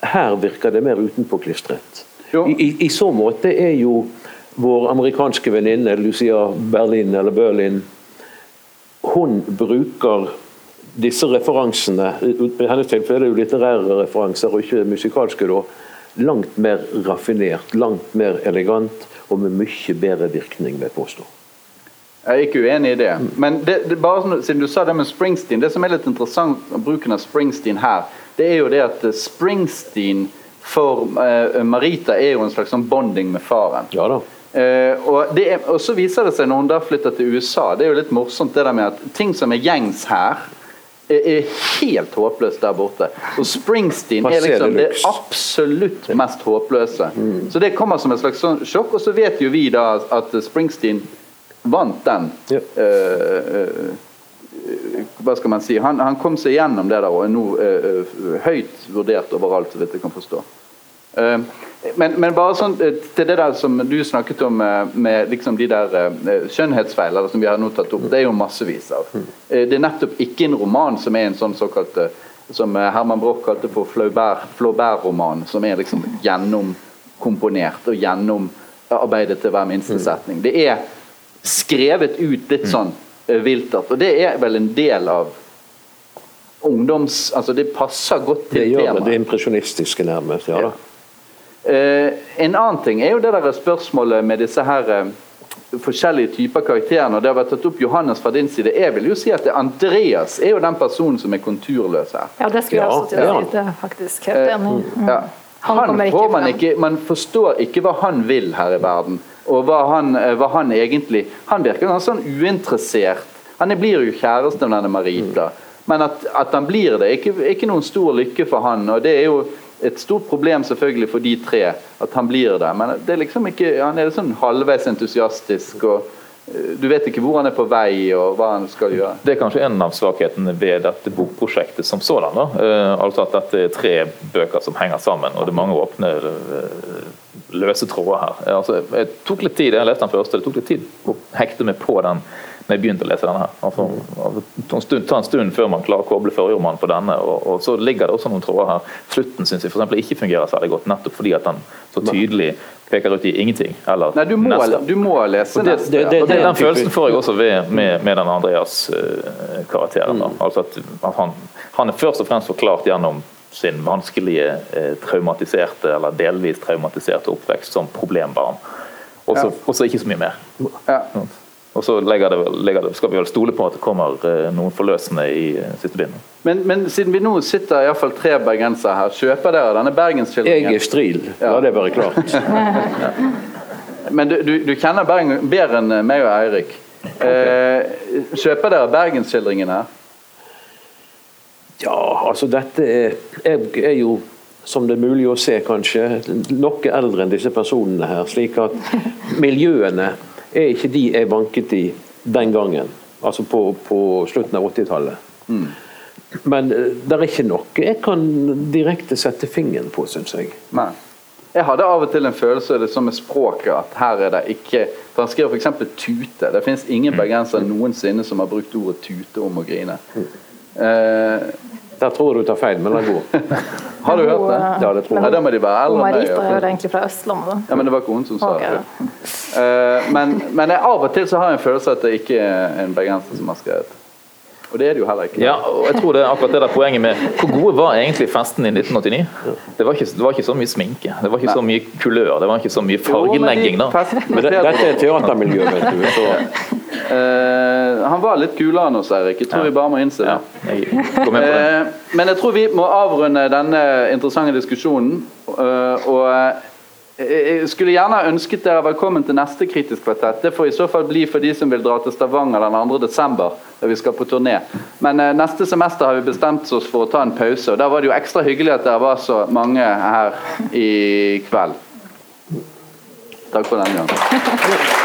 Her virker det mer utenpåklistret. I, i, I så måte er jo vår amerikanske venninne Lucia Berlin, eller Berlin, hun bruker disse referansene, i hennes tilfelle er det jo litterære referanser og ikke musikalske, da, langt mer raffinert, langt mer elegant og med mye bedre virkning, vil jeg påstå. Jeg er ikke uenig i det. Men det, det bare siden du sa det med Springsteen, det som er litt interessant med bruken av Springsteen her, det er jo det at Springsteen for uh, Marita er jo en slags sånn bonding med faren. Ja da. Uh, og, er, og, så viser det seg når hun da flytter til USA, det er jo litt morsomt det der med at ting som er gjengs her, er helt håpløst der borte. Og Springsteen er liksom det absolutt mest håpløse. Mm. Så det kommer som et slags sånn sjokk. Og så vet jo vi da at Springsteen vant den. Ja. Uh, uh, hva skal man si? Han, han, kom seg gjennom det der og er nå uh, høyt vurdert overalt, så vidt jeg kan forstå. Men, men, bare sånn eh, til det der som du snakket om eh, med liksom de der skjønnhetsfeilene som vi har nå tatt opp, det er jo massevis av. det er nettopp ikke en roman som er en sånn såkalt som Herman Broch kalte for Flaubert-roman, som er liksom gjennomkomponert og gjennomarbeidet til hver minste setning. Det er skrevet ut litt sånn uh, viltert, og det er vel en del av ungdoms... Altså det passer godt til temaet. Det gjør det impresjonistiske nærmest. ja da. Eh, en annen ting er jo det der spørsmålet med disse her eh, forskjellige typer karakterer. og Det har vært tatt opp Johannes fra din side. Jeg vil jo si at Andreas er jo den personen som er konturløs her. Ja, det skulle jeg også til å. Er faktisk helt enig. Mm. Ja. Han, får man, ikke, man forstår ikke hva han vil her i verden. Og hva han, eh, hva han egentlig Han virker ganske sånn uinteressert. Han blir jo kjæreste med denne Marita. Men at, at han blir det, er ikke, ikke noen stor lykke for han. og det er jo et stort problem selvfølgelig for de tre at han blir det. Men det er liksom ikke, han er sånn halvveis entusiastisk. og eh, Du vet ikke hvor han er på vei og hva han skal gjøre. Det er kanskje en av svakhetene ved dette bokprosjektet som sådan. Uh, altså at dette er tre bøker som henger sammen, og det er mange åpne uh, løse tråder her. Altså, jeg tok litt tid, jeg leste den første, det tok litt tid å hekte meg på den når jeg begynte å lese denne. her. Altså, altså, ta en stund før man klarer å koble roman på denne. Og, og, Så ligger det også noen tråder her. Slutten syns jeg for ikke fungerer særlig godt, nettopp fordi at den så tydelig peker ut i ingenting. Eller Nei, du må, neste. Du må lese det, neste. Det, det, det, den følelsen får jeg også ved, med, med den Andreas-karakteren. Uh, mm. altså at, at han, han, er først og fremst forklart gjennom sin vanskelige, eh, traumatiserte eller delvis traumatiserte oppvekst som problembarn. Og så ja. ikke så mye mer. Ja. Og så legger det, legger det, skal vi vel stole på at det kommer eh, noen forløsende i eh, siste bind. Men, men, siden vi nå sitter i fall tre bergensere her, kjøper dere denne bergensskildringen? Jeg er stril, ja. la det være klart. ja. [LAUGHS] Men du, du, du, kjenner Bergen bedre enn meg og Eirik. Eh, kjøper dere bergensskildringen her? Ja, altså dette er Jeg er jo som det er mulig å se, kanskje, noe eldre enn disse personene her. Slik at miljøene er ikke de jeg vanket i den gangen. Altså på, på slutten av 80-tallet. Men eh, det er ikke noe jeg kan direkte sette fingeren på, syns jeg. Nei. Jeg hadde av og til en følelse det som med språket at her er det ikke Han skriver f.eks. tute. Det finnes ingen bergensere noensinne som har brukt ordet tute om å grine. Eh, Der tror jeg du tar feil, men la gå. har du hørt det? Ja, det tror jeg. Ja, må de være eldre enn meg. Marita er egentlig fra Østlandet. Ja, men det var ikke hun som sa okay. det. Eh, men, men jeg, av og til så har jeg en følelse at det ikke er en bergenser som har skrevet. Og det er det jo heller ikke. Ja, og jeg tror det er akkurat det der poenget med Hvor gode var egentlig festene i 1989? Det var, ikke, det var ikke så mye sminke, det var ikke så mye kulør, det var ikke så mye fargelegging. da. Men det, dette er teatermiljø, vet du. Så [LAUGHS] Uh, han var litt kulere enn oss, Erik. Jeg tror vi bare må innse det. Ja, jeg går med på det. Eh, men jeg tror vi må avrunde denne interessante diskusjonen. Uh, og jeg skulle gjerne ønsket dere velkommen til neste Kritisk kvartett. Det får i så fall bli for de som vil dra til Stavanger den 2. desember, der vi skal på turné. Men eh, neste semester har vi bestemt oss for å ta en pause, og da var det jo ekstra hyggelig at dere var så mange her i kveld. Takk for denne gang. [LAUGHS]